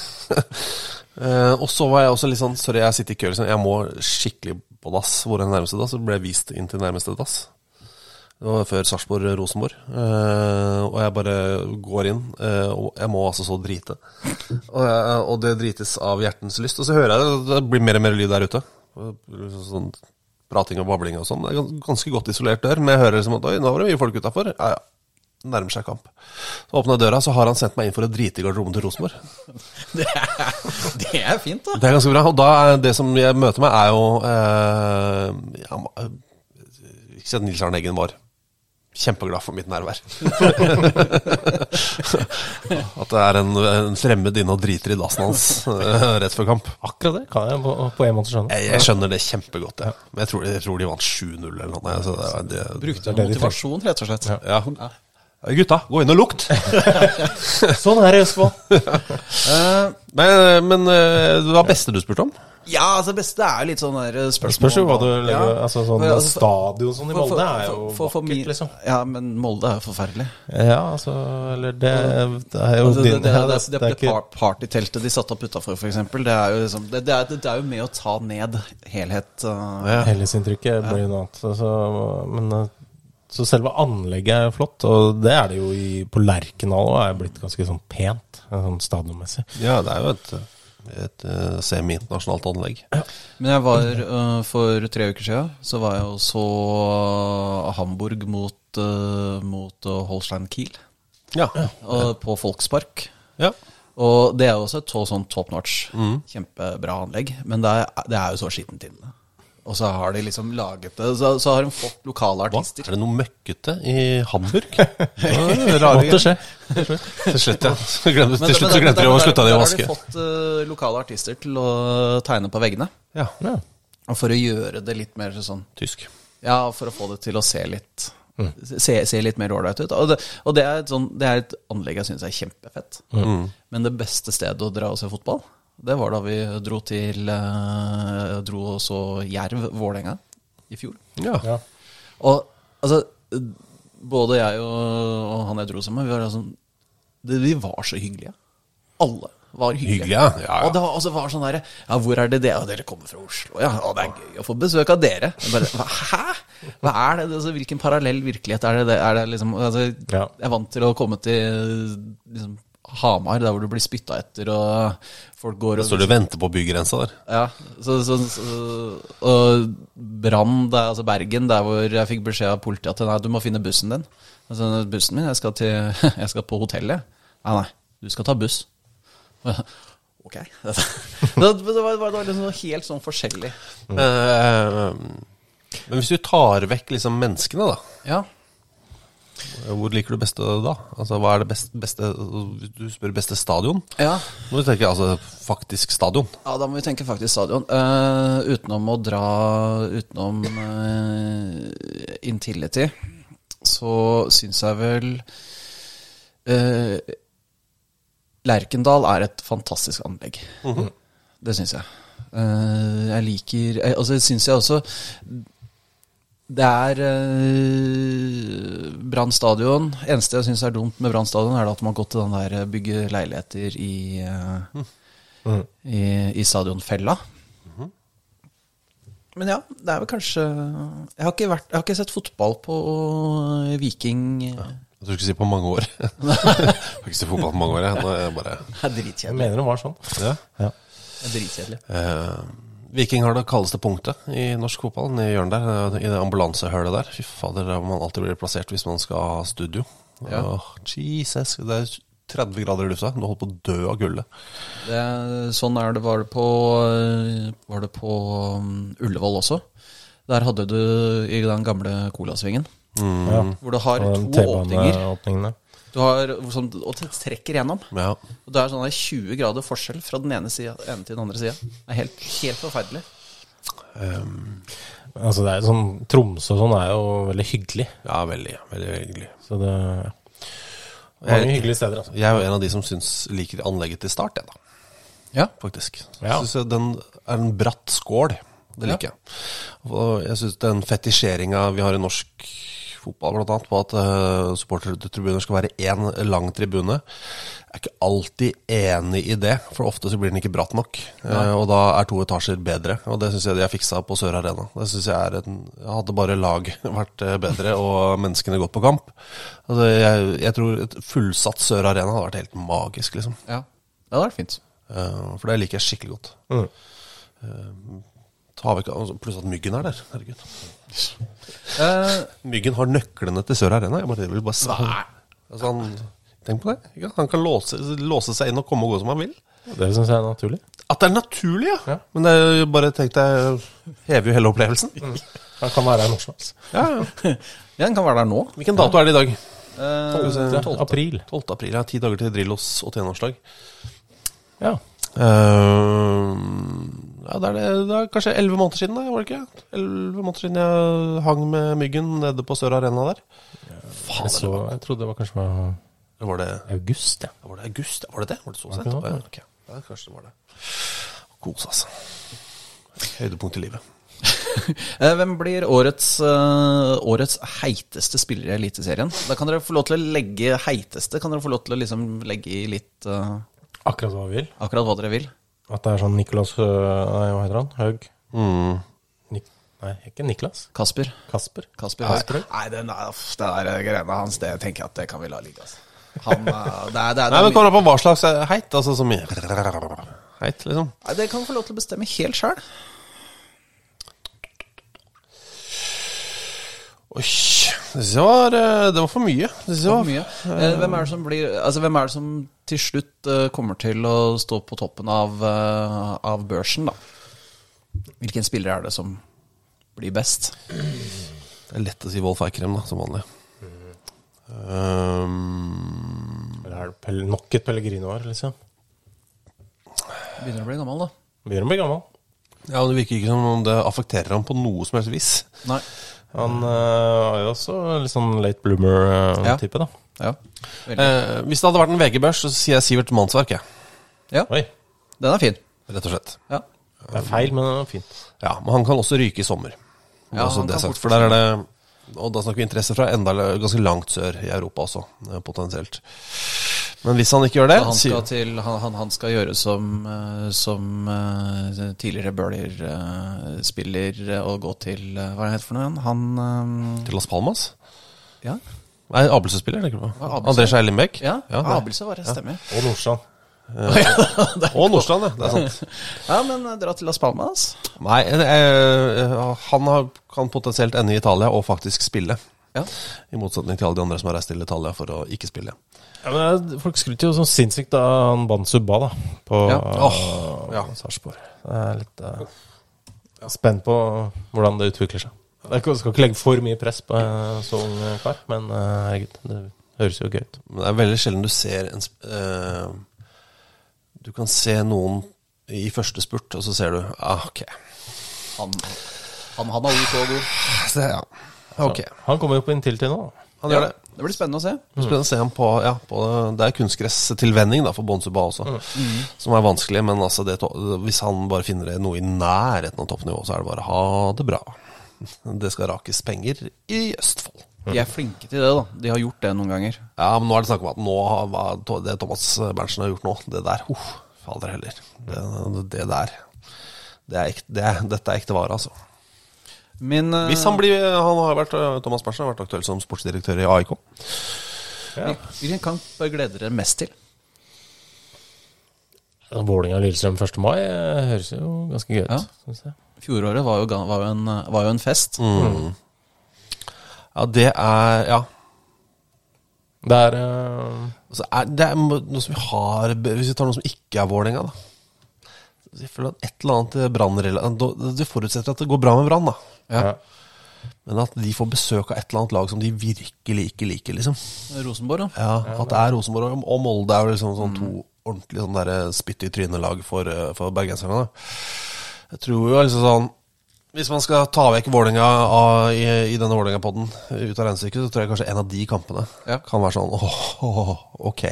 uh, og så var jeg også litt sånn Sorry, jeg sitter i kø. Liksom. Jeg må skikkelig på dass. Hvor er nærmeste dass? Så ble jeg vist inn til nærmeste dass. Det var før Sarpsborg-Rosenborg. Uh, og jeg bare går inn, uh, og jeg må altså så drite. Og, jeg, og det drites av hjertens lyst. Og så hører jeg det, det blir mer og mer lyd der ute. Sånn prating og babling og sånn. Det er ganske godt isolert dør, men jeg hører liksom at oi, nå var det mye folk utafor. Ja, ja. Nærmer seg kamp. Så åpner jeg døra, så har han sendt meg inn for å drite i garderoben til Rosenborg. Det det er fint, da. Det er ganske bra. Og da er det som jeg møter meg, er jo eh, ja, Ikke si at Nils Arne Eggen var kjempeglad for mitt nærvær. at det er en, en fremmed inne og driter i dassen hans eh, rett før kamp. Akkurat det kan jeg på, på en måte skjønne. Jeg, jeg skjønner det kjempegodt. Jeg. Men jeg tror, jeg tror de vant 7-0 eller noe. Så det, det, Brukte det motivasjon, rett og slett. ja. Gutta, gå inn og lukt! Sånn er det i Østfold. Men, men eh, det var beste du spurte om? Ja, altså det beste er jo litt sånn der eh, spørsmål Spørs jo hva du Ja. Altså sånn Men altså, stadion sånn i for- for- Molde er jo for- for- for vakkert, liksom. Ja, men Molde er jo forferdelig. Ja, altså Eller det, det er jo Altså, din det, det, det, det, det ikke par- partyteltet de satte opp utafor, f.eks., det, er jo liksom, det, det, er, det er jo med å ta ned helhet. uh, Ja. Helhetsinntrykket blir jo noe annet. Så, så, men eh, så selve anlegget er flott, og det er det jo i, på Lerkendal òg, er blitt ganske sånn pent, sånn stadionmessig. Ja, det er jo et, et eh, semi-internasjonalt anlegg. Men jeg var uh, for tre uker siden, så var jeg og så Hamburg mot, mot Holstein Kiel. Ja. På Folkspark. ja. Og det er jo også et så, sånn top notch, kjempebra anlegg. Men det er, det er jo så skittent inne. Og så har de liksom laget det Så, så har de fått lokale artister. Hva? Er det noe møkkete i Hamburg? Det Måtte skje. Til slutt, ja. Så glemte, til slutt så glemte de å slutte de der å har de fått uh, lokale artister til å tegne på veggene. Ja. Ja. Og for å gjøre det litt mer sånn Tysk. Ja, for å få det til å se litt Se, se litt mer ålreit ut. Og, det, og det, er et sånn, det er et anlegg jeg syns er kjempefett. Men det beste stedet å dra og se fotball, det var da vi dro til eh, Dro og så Jerv Vålerenga i fjor. Ja. Ja. Og altså Både jeg og, og han jeg dro sammen med, vi var, sånn, det, vi var så hyggelige. Alle var hyggelige. Hyggelig, ja. Ja, ja. Og det var, altså, var sånn der Ja, hvor er det det? Og dere kommer fra Oslo, ja. Og det er gøy å få besøk av dere. Bare, hæ? Hva er det? Altså, hvilken parallell virkelighet er det? det? Er det liksom, altså, Ja. Jeg er vant til å komme til liksom, Hamar, der hvor du blir spytta etter, og folk går og Står du og venter på bygrensa der? ja, så, så, så, og Brann, altså Bergen, der hvor jeg fikk beskjed av politiet at nei, du må finne bussen din. Altså, bussen min, jeg skal, til, jeg skal på hotellet. Nei, nei, du skal ta buss. Ok. Det, var, det var liksom helt sånn forskjellig. Eh, men hvis du tar vekk liksom menneskene, da. Ja. Hvor liker du beste da? Altså, Hva er det beste, beste du spør beste stadion? ja. du tenker jeg altså faktisk stadion. Ja, da må vi tenke faktisk stadion. Uh, utenom å dra utenom uh, Intility, så syns jeg vel uh, Lerkendal er et fantastisk anlegg. Det syns jeg. Uh, jeg liker Altså, syns jeg også det er uh, Brann stadion. Eneste jeg syns er dumt med Brann stadion, er at man har gått til den der eh, bygge leiligheter i, eh, i, i stadionfella. Men ja, det er vel kanskje Jeg har ikke, vært, jeg har ikke sett fotball på uh, Viking Jeg tror du skulle si på mange år. jeg har ikke sett fotball på mange år. Jeg. Nå er jeg bare Det er Jeg mener det var sånn. ja. Ja. Det er dritkjedelig. Eh, Viking har det kaldeste punktet i norsk fotball, nede i hjørnet der. I det ambulansehølet der. Fy fader, der må man alltid bli plassert hvis man skal ha studio. Ja. Oh, Jesus, det er 30 grader i lufta. Du holder på å dø av gullet. Det, sånn er det, var det på, eh, var det på um, Ullevål også. Der hadde du i den gamle Colasvingen, Ja. hvor du har to åpninger. Du har, som, og det trekker gjennom. Ja. Og det er sånn 20 grader forskjell fra den ene, siden, ene til den andre sida. Det er helt, helt forferdelig. Altså det er sånn Tromsø og sånn er jo veldig hyggelig. ja, veldig, veldig hyggelig. Så det Mange Jeg- hyggelige steder, altså. Jeg er jo en av de som syns liker anlegget til start, jeg, da. Ja. faktisk. Ja. Jeg synes Den er en bratt skål. Det liker jeg. Og jeg syns den fetisjeringa vi har i norsk fotball, blant annet, på at uh, supportertribuner skal være én lang tribune, jeg er ikke alltid enig i det. For ofte så blir den ikke bratt nok. Uh, og da er to etasjer bedre. Og det syns jeg de har fiksa på Sør Arena. Det synes jeg er en Hadde bare lag vært eh, bedre og menneskene gått på kamp altså, jeg, jeg tror et fullsatt Sør Arena hadde vært helt magisk, liksom. Ja. Det hadde vært fint. Uh, for det liker jeg skikkelig godt. Mm. Eh, altså, pluss at Myggen er der. Herregud. Eh, Myggen har nøklene til Sør Arena. Jeg bare, vil bare si altså, han, Tenk på det. Ikke? Han kan låse, låse seg inn og komme og gå som han vil. Det syns jeg er naturlig. At det er naturlig, ja. Ja. Men det er bare tenk deg Hever jo hele opplevelsen. Han kan være her når som helst. Ja, ja. ja, han kan være der nå. Hvilken dato er det i dag? 12. 12. april. 12. april. Ja, ti dager til Drillos 81-årsdag. Ja. Uh, ja, det er, det, det er kanskje elleve måneder siden, da, var det ikke? Elleve måneder siden jeg hang med Myggen nede på Sør Arena der. Faen, Jeg, så, jeg trodde det var kanskje var var det, august, ja. var det august? Var det det? Var det så sent? Ja, okay. ja, kanskje det var det. Kos, altså. Høydepunkt i livet. Eh, Hvem blir årets, eh, årets heiteste spiller i Eliteserien? Da kan dere få lov til å legge heiteste. Kan dere få lov til å liksom legge i litt uh, Akkurat hva vi vil. akkurat hva dere vil? At det er sånn Nicolas øh, Nei, hva heter han? Haug? Mm. Nei, ikke Niklas. Kasper? Kasper. Kasper Kasper. Haug? Nei, den er, det der greiene hans, det tenker jeg at det kan vi la ligge. Altså. Han, eh, det, er, det, er, Nei, men det, er, Kommer an på hva slags heit. Altså som mye Heit, liksom. Nei, det kan få lov til å bestemme helt sjøl. Oi, det var, eh, det var for mye. Det var var Mye. Eh, Hvem er det som blir Altså, hvem er det som til slutt eh, kommer til å stå på toppen av, av børsen, da? Hvilken spiller er det som blir best? Det er lett å si Wolf Eikrem, da, som vanlig. Um, Eller er det nok et Pellegrino her, liksom? Begynner å bli gammel, da. Begynner å bli gammel. ja, men Det virker ikke som om det affekterer ham på noe som helst vis. Nei. Han øh, er jo også litt sånn late bloomer-type, da. Ja. Eh, hvis det hadde vært en VG-børs, så sier jeg Sivert Mannsverk, jeg. ja. Oi. Den er fin. Rett og slett. Ja. Det er feil, men den er fin. Ja, Men han kan også ryke i sommer. Ja, Også han det kan sagt, for der er det Og da snakker vi interesse fra enda ganske langt sør i Europa også, eh, potensielt. Men hvis han ikke gjør det han skal, til, han, han, han skal gjøre som, eh, som eh, tidligere Bøhler-spiller og gå til eh, Hva er det heter for noe igjen? Han eh, Til Las Palmas? Ja, Nei, Abelse-spiller, tenker du på? André Skei Lindbekk? ja, Ja, Abelse var det, stemmer. Og Nordstrand. Og Nordstrand, ja. Det er sant. Ja, men eh, dra til Las Palmas. Nei, eh, han har, kan potensielt ende i Italia og faktisk spille. Ja. I motsetning til alle de andre som har reist til Italia for å ikke spille. Ja, men Folk skryter jo sånn sinnssykt da han Bansubba da, på Ja. Åh, ja. Sarpsborg. Det er litt uh, spent på hvordan det utvikler seg. Jeg skal ikke legge for mye press på en så ung kar, men uh, herregud, det høres jo gøy ut. Men det er veldig sjelden du ser en sp- eh, Du kan se noen i første spurt, og så ser du ah, Ok. Han, han, han er så god. Så, ja. Ok. Han kommer jo på inntil-til nå. Han gjør det. Det blir spennende å se. Det blir Spennende å se ham på, ja, på Det er kunstgresstilvenning da, for Bonsuba også, som er vanskelig. Men altså det, hvis han bare finner noe i nærheten av toppnivå, så er det bare ha det bra. Det skal rakes penger i Østfold. De er flinke til det, da. De har gjort det noen ganger. Ja, men nå er det snakk om at nå har, det Thomas Berntsen har gjort nå, det der Uff, fader heller. Det, det der det er ekte, det Dette er ekte vare, altså. Min, uh, Hvis han blir Han har vært Thomas Berntsen har vært aktuell som sportsdirektør i AIK. Hvilken kamp gleder dere mest til? Vålinga-Lillestrøm 1. mai eh, høres jo ganske gøy ut. Ja. Fjoråret var jo, var jo, en, var jo en fest. Ja, det er Ja. Det er uh... Altså, er, det er noe som vi har Hvis vi tar noe som ikke er Vålerenga, da. Jeg føler at et eller annet brannrelatert Det forutsetter at det går bra med Brann, da. Ja. Men at de får besøk av et eller annet lag som de virkelig ikke liker, liksom. Rosenborg, ja. Ja, At det er Rosenborg og- Molde er jo liksom sånn to ordentlig sånn der spytt i trynet-lag for, eh, for bergenserne. Jeg tror jo liksom sånn Hvis man skal ta vekk Vålerenga i, i denne Vålerenga-podden ut av regnestykket, så tror jeg kanskje en av de kampene Ja. kan være sånn åh, åh, ok.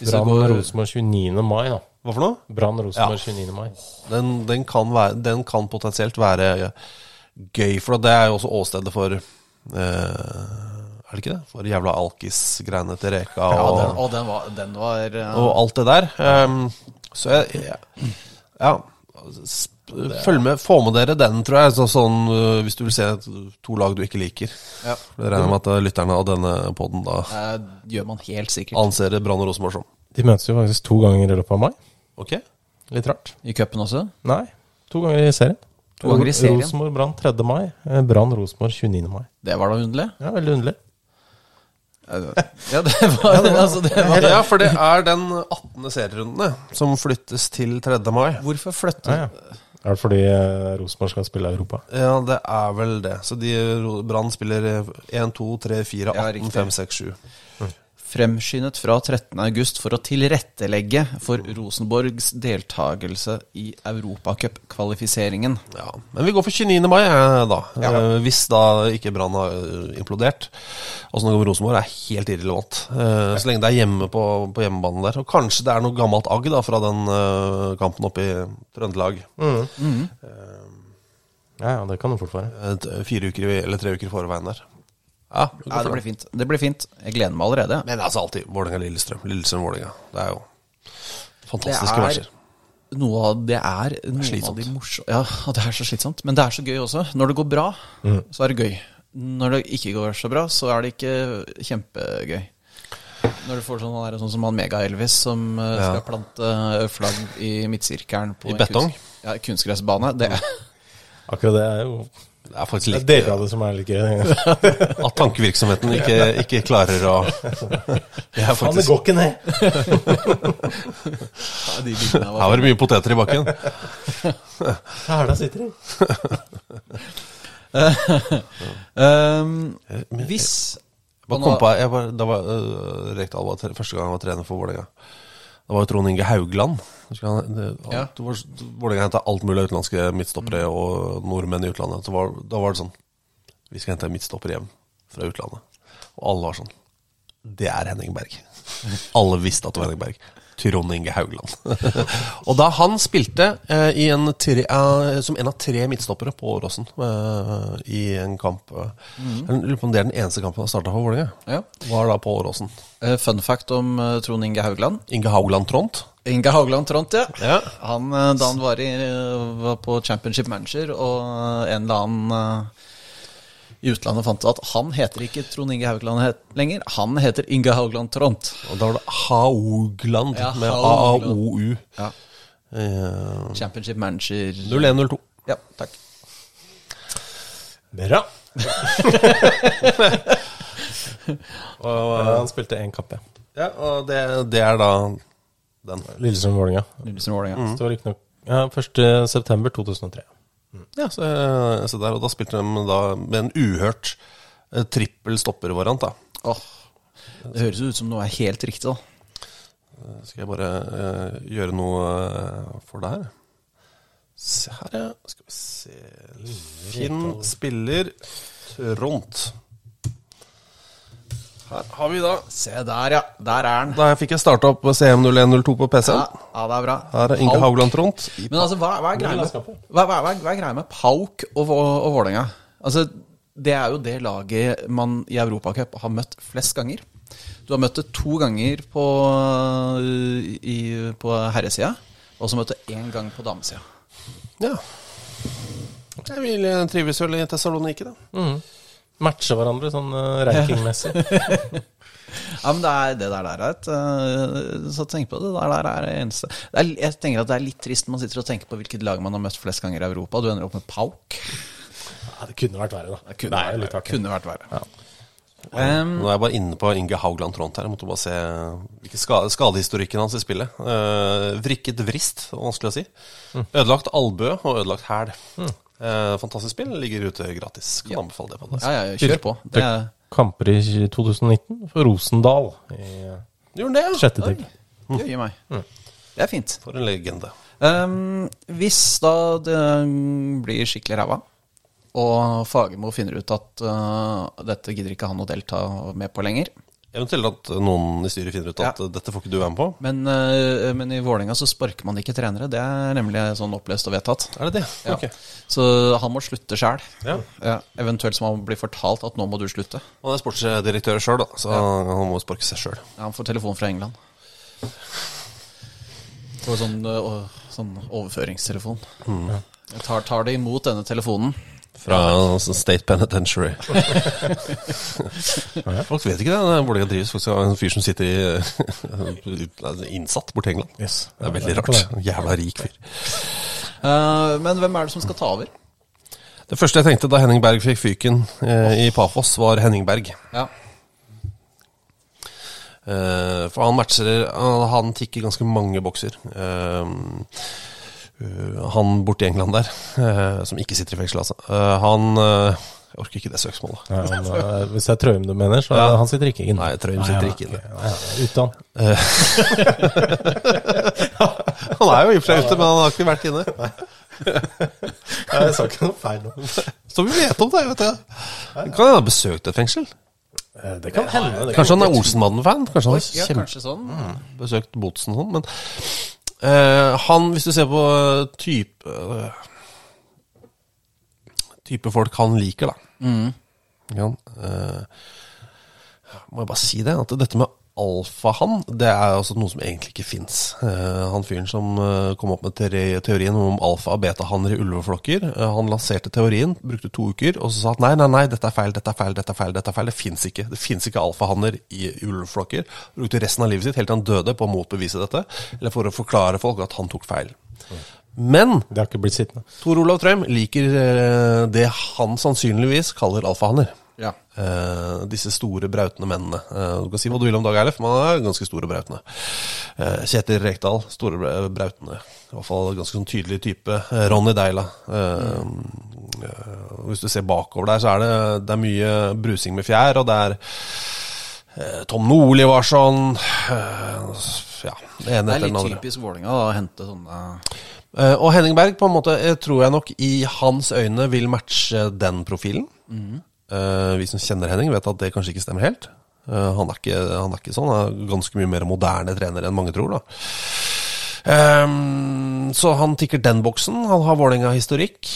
Hvis det Brann går, Rosenborg 29. mai, da. Hva for noe? Brann Rosenborg Ja. 29. mai. Den, den, kan være, den kan potensielt være gøy, for det er jo også åstedet for eh, Er det ikke det? For jævla alkis-greiene til Reka Ja, og, den, og den var, den var eh, og alt det der. Um, så jeg, jeg Ja. Følg med, Få med dere den, tror jeg. Så, sånn, uh, hvis du vil se to lag du ikke liker. ja, Jeg regner med at uh, lytterne av denne poden da det gjør man helt sikkert. anser Brann og Rosenborg som. De møtes jo faktisk to ganger i løpet av mai. Ok? Litt rart. I cupen også. Nei, to ganger i serien. To ganger i serien? Rosenborg Brann 3. mai. eh, Brann Rosenborg 29. mai. Det var da underlig. Ja, veldig underlig. Ja, det var, altså, det var Ja, for det er den 18. serierundene som flyttes til 3. mai. Hvorfor flytte Ja, ja. Er det fordi eh, Rosenborg skal spille Europa? Ja, det er vel det. Så de Brann spiller 1, 2, 3, 4, Ja, 18, riktig. 5, 6, 7. fremskyndet fra 13. august for å tilrettelegge for Rosenborgs deltakelse i Europacup-kvalifiseringen. Ja, men vi går for 29. mai, eh, da. Ja. Hvis da ikke Brann har eh, implodert. Åssen det går med Rosenborg, er helt irrelevant. Eh, Så lenge det er hjemme på, på hjemmebanen der. Og kanskje det er noe gammelt agg da fra den eh, kampen oppe i Trøndelag. Ja, ja, det kan det fort være. Eh, Fire uker eller tre uker i forveien der. Ja, det, Ja, det blir fint. Det blir fint. Jeg gleder meg allerede. Men altså alltid Vålerenga-Lillestrøm. Lillestrøm-Vålerenga. Det er jo fantastiske er- matcher. Noe av det er noen av de morsomme Ja, det er så slitsomt. Men det er så gøy også. Når det går bra, så er det gøy. Når det ikke går så bra, så er det ikke kjempegøy. Når du får sånn, han er sånn som han Mega-Elvis som eh, Ja. skal plante flagg i midtsirkelen på I betong? kunst- Ja, kunstgressbane. Det, Akkurat det er jo Det er faktisk Det er litt deler av det som er litt gøy. At tankevirksomheten ikke, ikke klarer å Det er Faen, det går ikke ned! Her var det mye poteter i bakken. Hæla sitter i. um, Hvis Bare kom på, jeg bare, da var, uh, Rekdal var første gang han var trener for Vålerenga. Da var jo Trond Inge Haugland. Ja. Vålerenga henta alt mulig av utenlandske midtstoppere og nordmenn i utlandet. Var, da var det sånn Vi skal hente en midtstopper hjem fra utlandet. Og alle var sånn Det er Henning Berg. Alle visste at det var Henning Berg. Trond Inge Haugland. og da han spilte eh, i en tre, eh, som en av tre midtstoppere på Åråsen eh, i en kamp mm. Jeg lurer på om det er den eneste kampen han starta for Vålerenga. ja. Var da på Åråsen. Eh, Fun fact om eh, Trond Inge Haugland. Inge Haugland Trondt Inge Haugland Tront, ja. Ja. Han, da han var, i, var på Championship Manager, og en eller annen i utlandet fant ut at han heter ikke Trond Inge Haugland het lenger. Han heter Inge Haugland Trond. Og da var det Haugland Ja, med. AAOU. Ja. Uh, Championship Manager 0102. Ja, takk. Bra. Og, Ja, han spilte én kappe ja. ja, og det, det er da den. Lillestrøm-Vålerenga. Lillestrøm Vålerenga. Står riktignok ja, 1.9.2003. Ja, så, så der, og da spilte de da med en uhørt eh, trippel stoppervariant. Åh, det høres ut som noe er helt riktig, da. Skal jeg bare uh, gjøre noe eh, for deg her? Se her, ja. Skal vi se Finn spiller Tront. Her har vi da Se der, ja. Der er den. Da fikk jeg starta opp CM0102 på PC-en. Ja, ja, det er bra. Her er Inge. Haugland Tront. Men altså, hva, hva er greia med, hva, hva, hva, hva er greia med Pauk og, og, og Vålerenga? Altså, det er jo det laget man i Europacup har møtt flest ganger. Du har møtt det to ganger på, i, på herresida, og så møtt det én gang på damesida. Ja. Jeg vil eh, trives vel i Tessaloniki, da. Matche hverandre sånn uh, rankingmessig. Ja, men det, er, det der der er et øh, Så tenk på det. Det der er det eneste det er, Jeg tenker at det er litt trist når man sitter og tenker på hvilket lag man har møtt flest ganger i Europa, du ender opp med Pauk. Ja, det kunne vært verre, da. Det kunne, er vært, verre. kunne vært verre. Um, Nå er jeg bare inne på Inge Haugland Tront her. Jeg måtte bare se hvilken skade, skadehistorikken hans i spillet. Uh, vrikket vrist, vanskelig å si. Ødelagt albue og ødelagt hæl. Eh, fantastisk spill. Ligger ute gratis. Kan anbefale det på det. ja, ja, kjør på. Det er, Kamper i 2019 for Rosendal i Gjorde han det, ja? sjette digg. Jøye meg. Det er fint. For en legende. Um, hvis da det blir skikkelig ræva, og Fagermo finner ut at uh, dette gidder ikke han å delta med på lenger, Eventuelt at noen i styret finner ut at Ja. eh, dette får ikke du være med på. Men, eh, men i Vålerenga så sparker man ikke trenere. Det er nemlig sånn opplest og vedtatt. Er det det? Ja. Okay. Så han må slutte sjæl. Ja. Ja, eventuelt så må han bli fortalt at nå må du slutte. Han er sportsdirektør sjøl, da, så han må sparke seg sjøl. Ja, han får telefon fra England. Får sånn, å- sånn overføringstelefon. Jeg tar, tar det imot denne telefonen. Fra altså, State Penitentiary. Folk vet ikke det. det er Vålerenga drives faktisk av en fyr som sitter i altså, innsatt borti England. Yes. Det er veldig rart. Jævla rik fyr. Uh, men hvem er det som skal ta over? Det første jeg tenkte da Henning Berg fikk fyken eh, i Pafos, var Henning Berg. Ja. Eh, for han matcher Han, tikker ganske mange bokser. Eh, han borti England der, eh, som ikke sitter i fengsel, altså. Eh, han eh, Jeg orker ikke det søksmålet. Nei, han, eh, hvis det er Trøim du mener, så Ja. han sitter ikke inne. Nei, Trøim sitter ikke inne. Utan Ute han. Han er jo i og for seg ute, men han har ikke vært inne. Nei, Jeg sa ikke noe feil nå. Så vi vet om det, vet du. Kan han ha besøkt et fengsel? Eh, Det kan hende. Kanskje han er Olsenmannen-fan? Kanskje han har kjempe kanskje sånn. besøkt Botsen og sånn, men eh, han, hvis du ser på type eh, Type folk han liker, da. Ja, eh, må jeg bare si det, at dette med alfahann, det er altså noe som egentlig ikke fins. han fyren som eh, kom opp med teorien om alfa- og betahanner i ulveflokker, eh, han lanserte teorien, brukte to uker, og så sa at nei, nei, nei, dette er feil, dette er feil, dette er feil, dette er feil. Det fins ikke. Det fins ikke alfahanner i ulveflokker. Brukte resten av livet sitt helt til han døde på å motbevise dette, eller for å forklare folk at han tok feil. Men Det har ikke blitt. Tor Olav Trøim liker eh, det han sannsynligvis kaller alfahanner. Ja. Uh, disse store, brautende mennene. Uh, du kan si hva du vil om Dag Eilef, men han er ganske store brautende. Uh, Kjetil Rekdal, store bra- brautende. I hvert fall ganske sånn tydelig type. Ronny Deila. Hvis du ser bakover der, så er det, det er mye brusing med fjær, og det er Tom Nordli var sånn. ja, det ene Det er etter den litt typisk Vålerenga å hente sånne og Henning Berg på en måte, tror jeg nok i hans øyne vil matche den profilen. Eh, vi som kjenner Henning, vet at det kanskje ikke stemmer helt. Eh, han, er ikke, han er ikke sånn. Han er ganske mye mer moderne trener enn mange tror. da. Um, så han tikker den boksen. Han har Vålerenga-historikk.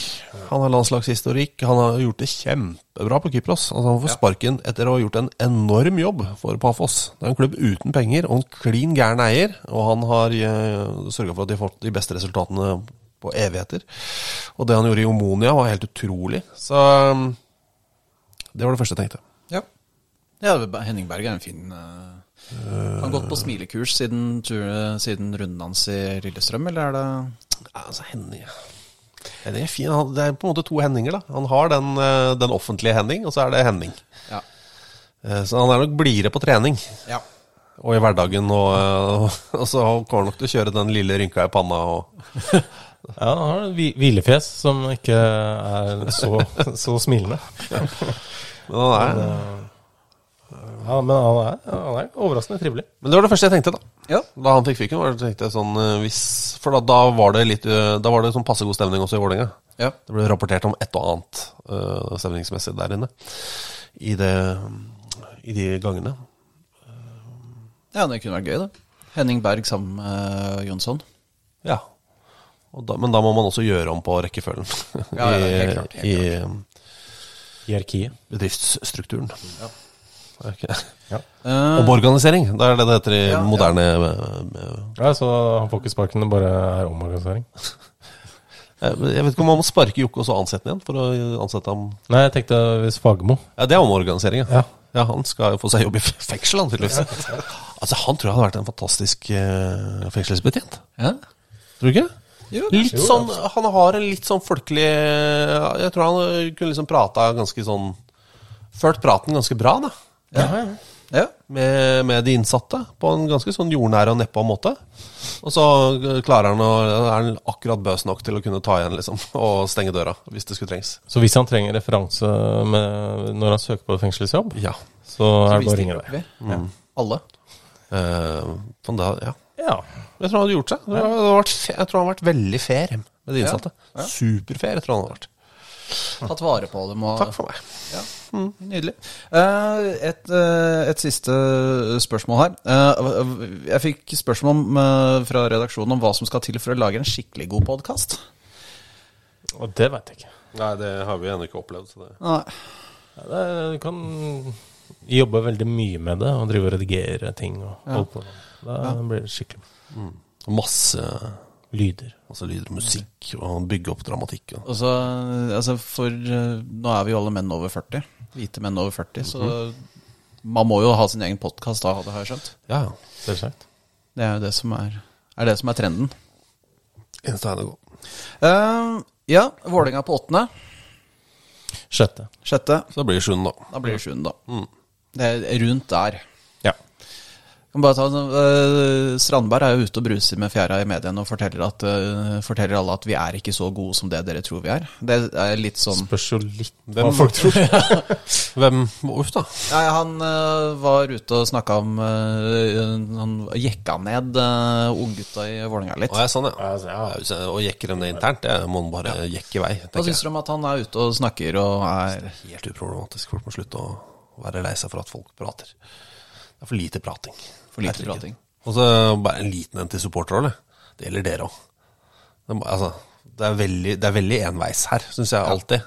Han har landslagshistorikk. Han har gjort det kjempebra på Kypros. Altså, han får sparken etter å ha gjort en enorm jobb for Pafos. Det er en klubb uten penger og en klin gæren eier, og han har uh, sørga for at de har fått de beste resultatene på evigheter. Og det han gjorde i Omonia, var helt utrolig. Så ehm, det var det første jeg tenkte. Ja. ja Henning Berg er en fin uh, Han har gått på smilekurs siden, tur- siden runden hans i Lillestrøm, eller er det Ja, altså Henning Henning er fin. Han- Det er på en måte to Henninger. da Han har den, eh, den offentlige Henning, og så er det Henning. Ja. Eh, Så han er nok blidere på trening ja. og i hverdagen. Og, og, og så kommer han nok til å kjøre den lille rynka i panna. Og, Ja, han har et hvilefjes som ikke er så, så smilende. men, han er, Ja, men han er, han er overraskende trivelig. men det var det første jeg tenkte. Da Ja. Da han fikk fyken. Var det, tenkte jeg sånn eh, hvis, For da, da var det litt eh, Da var det sånn passe god stemning også i Vålerenga. ja. Det ble rapportert om et og annet uh, stemningsmessig der inne. I, det, I de gangene. Ja, det kunne vært gøy, det. Henning Berg sammen med uh, Jonsson. Ja. Og da, men da må man også gjøre om på rekkefølgen Ja, ja, helt klart, helt i, i Hierarkiet. bedriftsstrukturen. Ok. Ja. Eh, Omorganisering, det er det det heter i Ja, ja. moderne eh, ja, så han får ikke sparken, det bare er omorganisering. eh, Jeg vet ikke om man må sparke Jokke og så ansette ham igjen for å ansette ham Nei, jeg tenkte hvis Fagermo Ja, det er omorganisering, Ja. Ja, han skal jo få seg jobb i fengsel, han tydeligvis. Altså, han tror jeg hadde vært en fantastisk fengselsbetjent. ja. Tror du ikke? Jo, Litt sånn, han har en litt sånn folkelig Jeg tror han kunne liksom prata ganske sånn Ført praten ganske bra, da. Ja, ja. ja. Med, med de innsatte, på en ganske sånn jordnær og nedpå måte. Og så klarer han å Er han akkurat bøs nok til å kunne ta igjen, liksom. Og stenge døra, hvis det skulle trengs. Så hvis han trenger referanse med, når han søker på fengselsjobb, Ja. så er det bare å ringe deg. vi. Ja. Alle. Uh, da, ja. Ja. Jeg tror han hadde gjort seg. Jeg tror han hadde vært, jeg tror han hadde vært veldig fair med de innsatte. Superfair, jeg tror han hadde vært. tatt vare på dem. Og, Takk for meg. Ja, Nydelig. Eh, et, eh, et siste spørsmål her. Eh, jeg fikk spørsmål om, fra redaksjonen om hva som skal til for å lage en skikkelig god podkast. Og det veit jeg ikke. Nei, det har vi ennå ikke opplevd. Så det. Nei. Ja, det, du kan jobbe veldig mye med det og drive og redigere ting og holde på. Da blir det skikkelig Masse, lyder. masse lyder og musikk, og bygge opp dramatikk. Og. Og så, altså for eh, Nå er vi jo alle menn over 40. Hvite menn over 40. Så man må jo ha sin egen podkast da, det har jeg skjønt. Ja, Selvsagt. Det er jo det som er, er, det som er trenden. eneste veien å gå. Uh, ja, Vålerenga på åttende. Sjette. Sjette. Så da blir det sjuende, da. Da blir det sjuende, da. Det er rundt der. Ja. Kan bare ta, uh, Strandberg er jo ute og bruser med fjæra i mediene og forteller, at, uh, forteller alle at vi er ikke så gode som det dere tror vi er. Det er litt sånn Spørs jo litt Hvem- hva folk tror. Hvem Uff, da. Nei, Han uh, var ute og snakka om Han jekka ned uh, unggutta i Vålerenga litt. Å, ja, sånn, ja. Ja. Ja, Og jekker dem det internt, det må man bare jekke i vei. Hva syns jeg. du om at han er ute og snakker og er Helt uproblematisk. Folk må slutte å være lei seg for at folk prater. Det er for lite prating. For lite prating? Og så bare en liten en til supporterrolle. Det gjelder dere òg. Det, altså, det er veldig, det er veldig enveis her, syns jeg alltid.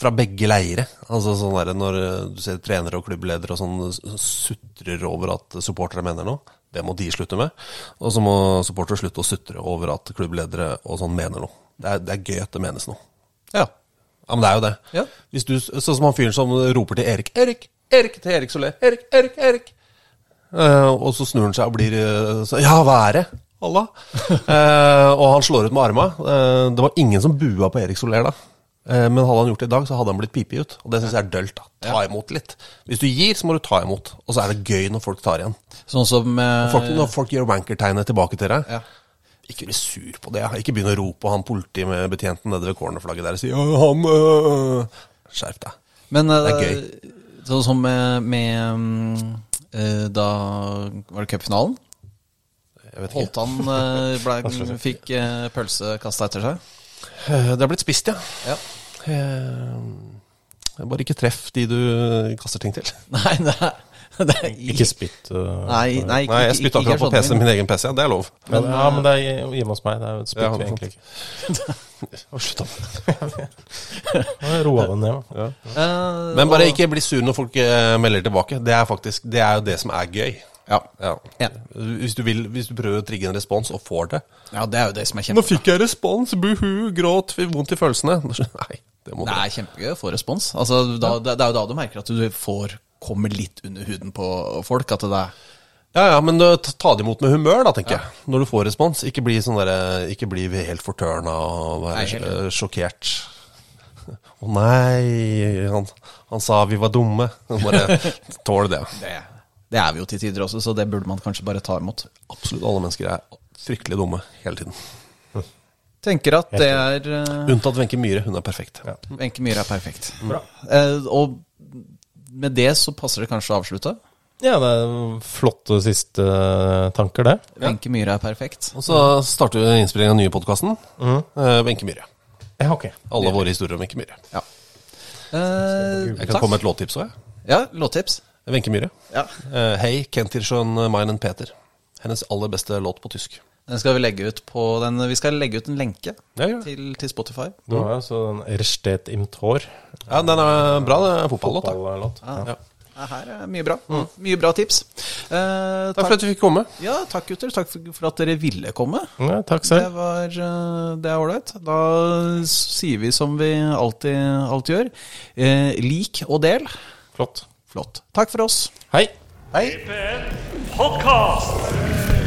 Fra begge leire. Altså sånn der, Når du ser trenere og klubbledere og sånn sutrer over at supportere mener noe, det må de slutte med. Og så må supportere slutte å sutre over at klubbledere og sånn mener noe. Det er, det er gøy at det menes noe. Ja. Ja, men det er jo det. Ja. Hvis du, sånn som han fyren som roper til Erik Erik, Erik til Erik Solé. Erik, Erik, Erik. Eh, og så snur han seg og blir eh, så, Ja, hva er det? Allah. Eh, og han slår ut med arma. Eh, det var ingen som bua på Erik Soler da. Men hadde han gjort det i dag, så hadde han blitt pipet ut. Og det syns jeg er dølt. da Ta imot litt. Hvis du gir, så må du ta imot. Og så er det gøy når folk tar igjen. Sånn som eh, Folk, når folk gjør wanker-tegnet tilbake til deg, Ja. ikke bli sur på det. Ikke begynn å rope på han politi med betjenten nede ved cornerflagget der og si ja, han øh. Skjerp deg. Men Det er sånn som med, med mm, Da var det cupfinalen. Holtan eh, ble, fikk uh, pølse kasta etter seg. Eh, Det har blitt spist, ja. Ja. Eh, Bare ikke treff de du kaster ting til. Nei, det Ikke spytt. uh, Nei, nei, ikke, Nei, jeg spytta akkurat på PC, sånn. min egen PC. Ja, det er lov. Men, ja, men det er hjemme hos meg. Det er spytt Ja, vi egentlig ikke. Slutt opp. Roa den ned. Ja. Uh, Men bare og- ikke bli sur når folk eh, melder tilbake. Det er faktisk Det er jo det som er gøy. Ja. Hvis, du vil, hvis du prøver å trigge en respons og får det ja, det er jo det som er Nå fikk jeg respons, buhu, gråt, vondt i følelsene. Nei, det må du Det er kjempegøy å få respons. Altså, da, det, det er jo da du merker at du får kommer litt under huden på folk. At det er Ja, ja, men uh, ta det imot med humør, da, tenker jeg. Når du får respons. Ikke bli sånn der, Ikke bli helt fortørna og være Nei, uh, sjokkert. Å nei, han, han sa vi var dumme. Bare tål det. det, det er vi jo til tider også, så det burde man kanskje bare ta imot. Absolutt alle mennesker er fryktelig dumme hele tiden. Tenker at det er uh... Unntatt Wenche Myhre, hun er perfekt. Wenche Myhre er perfekt. Bra. Uh, og med det så passer det kanskje å avslutte. Ja, det er flotte siste tanker, det. Wenche Myhre er perfekt. Og så starter vi innspillingen av den nye podkasten. Wenche Myhre. Ja, okay. Alle våre historier om Wenche Myhre. Ja. Eh, Jeg kan takk. komme med et låttips òg, jeg. Ja, låttips. Wenche Myhre. Ja. Eh, Hei, Kentirschön meinen Peter. Hennes aller beste låt på tysk. Den skal vi legge ut på den Vi skal legge ut en lenke Ja, ja. til, til Spotify. Du har jo så den Erstet im Tor. Ja, den er bra, det er fotballåt. Fotball Ja. Ja. Ja, her er mye bra. Mye bra tips. Eh, Takk for at du fikk komme. Ja, takk gutter. Takk for, at dere ville komme. Ja, takk Det var eh, Det er ålreit. Da sier vi som vi alltid, alltid gjør. Eh, lik og del. Flott. Flott. Takk for oss. Hei. Hei. Podcast.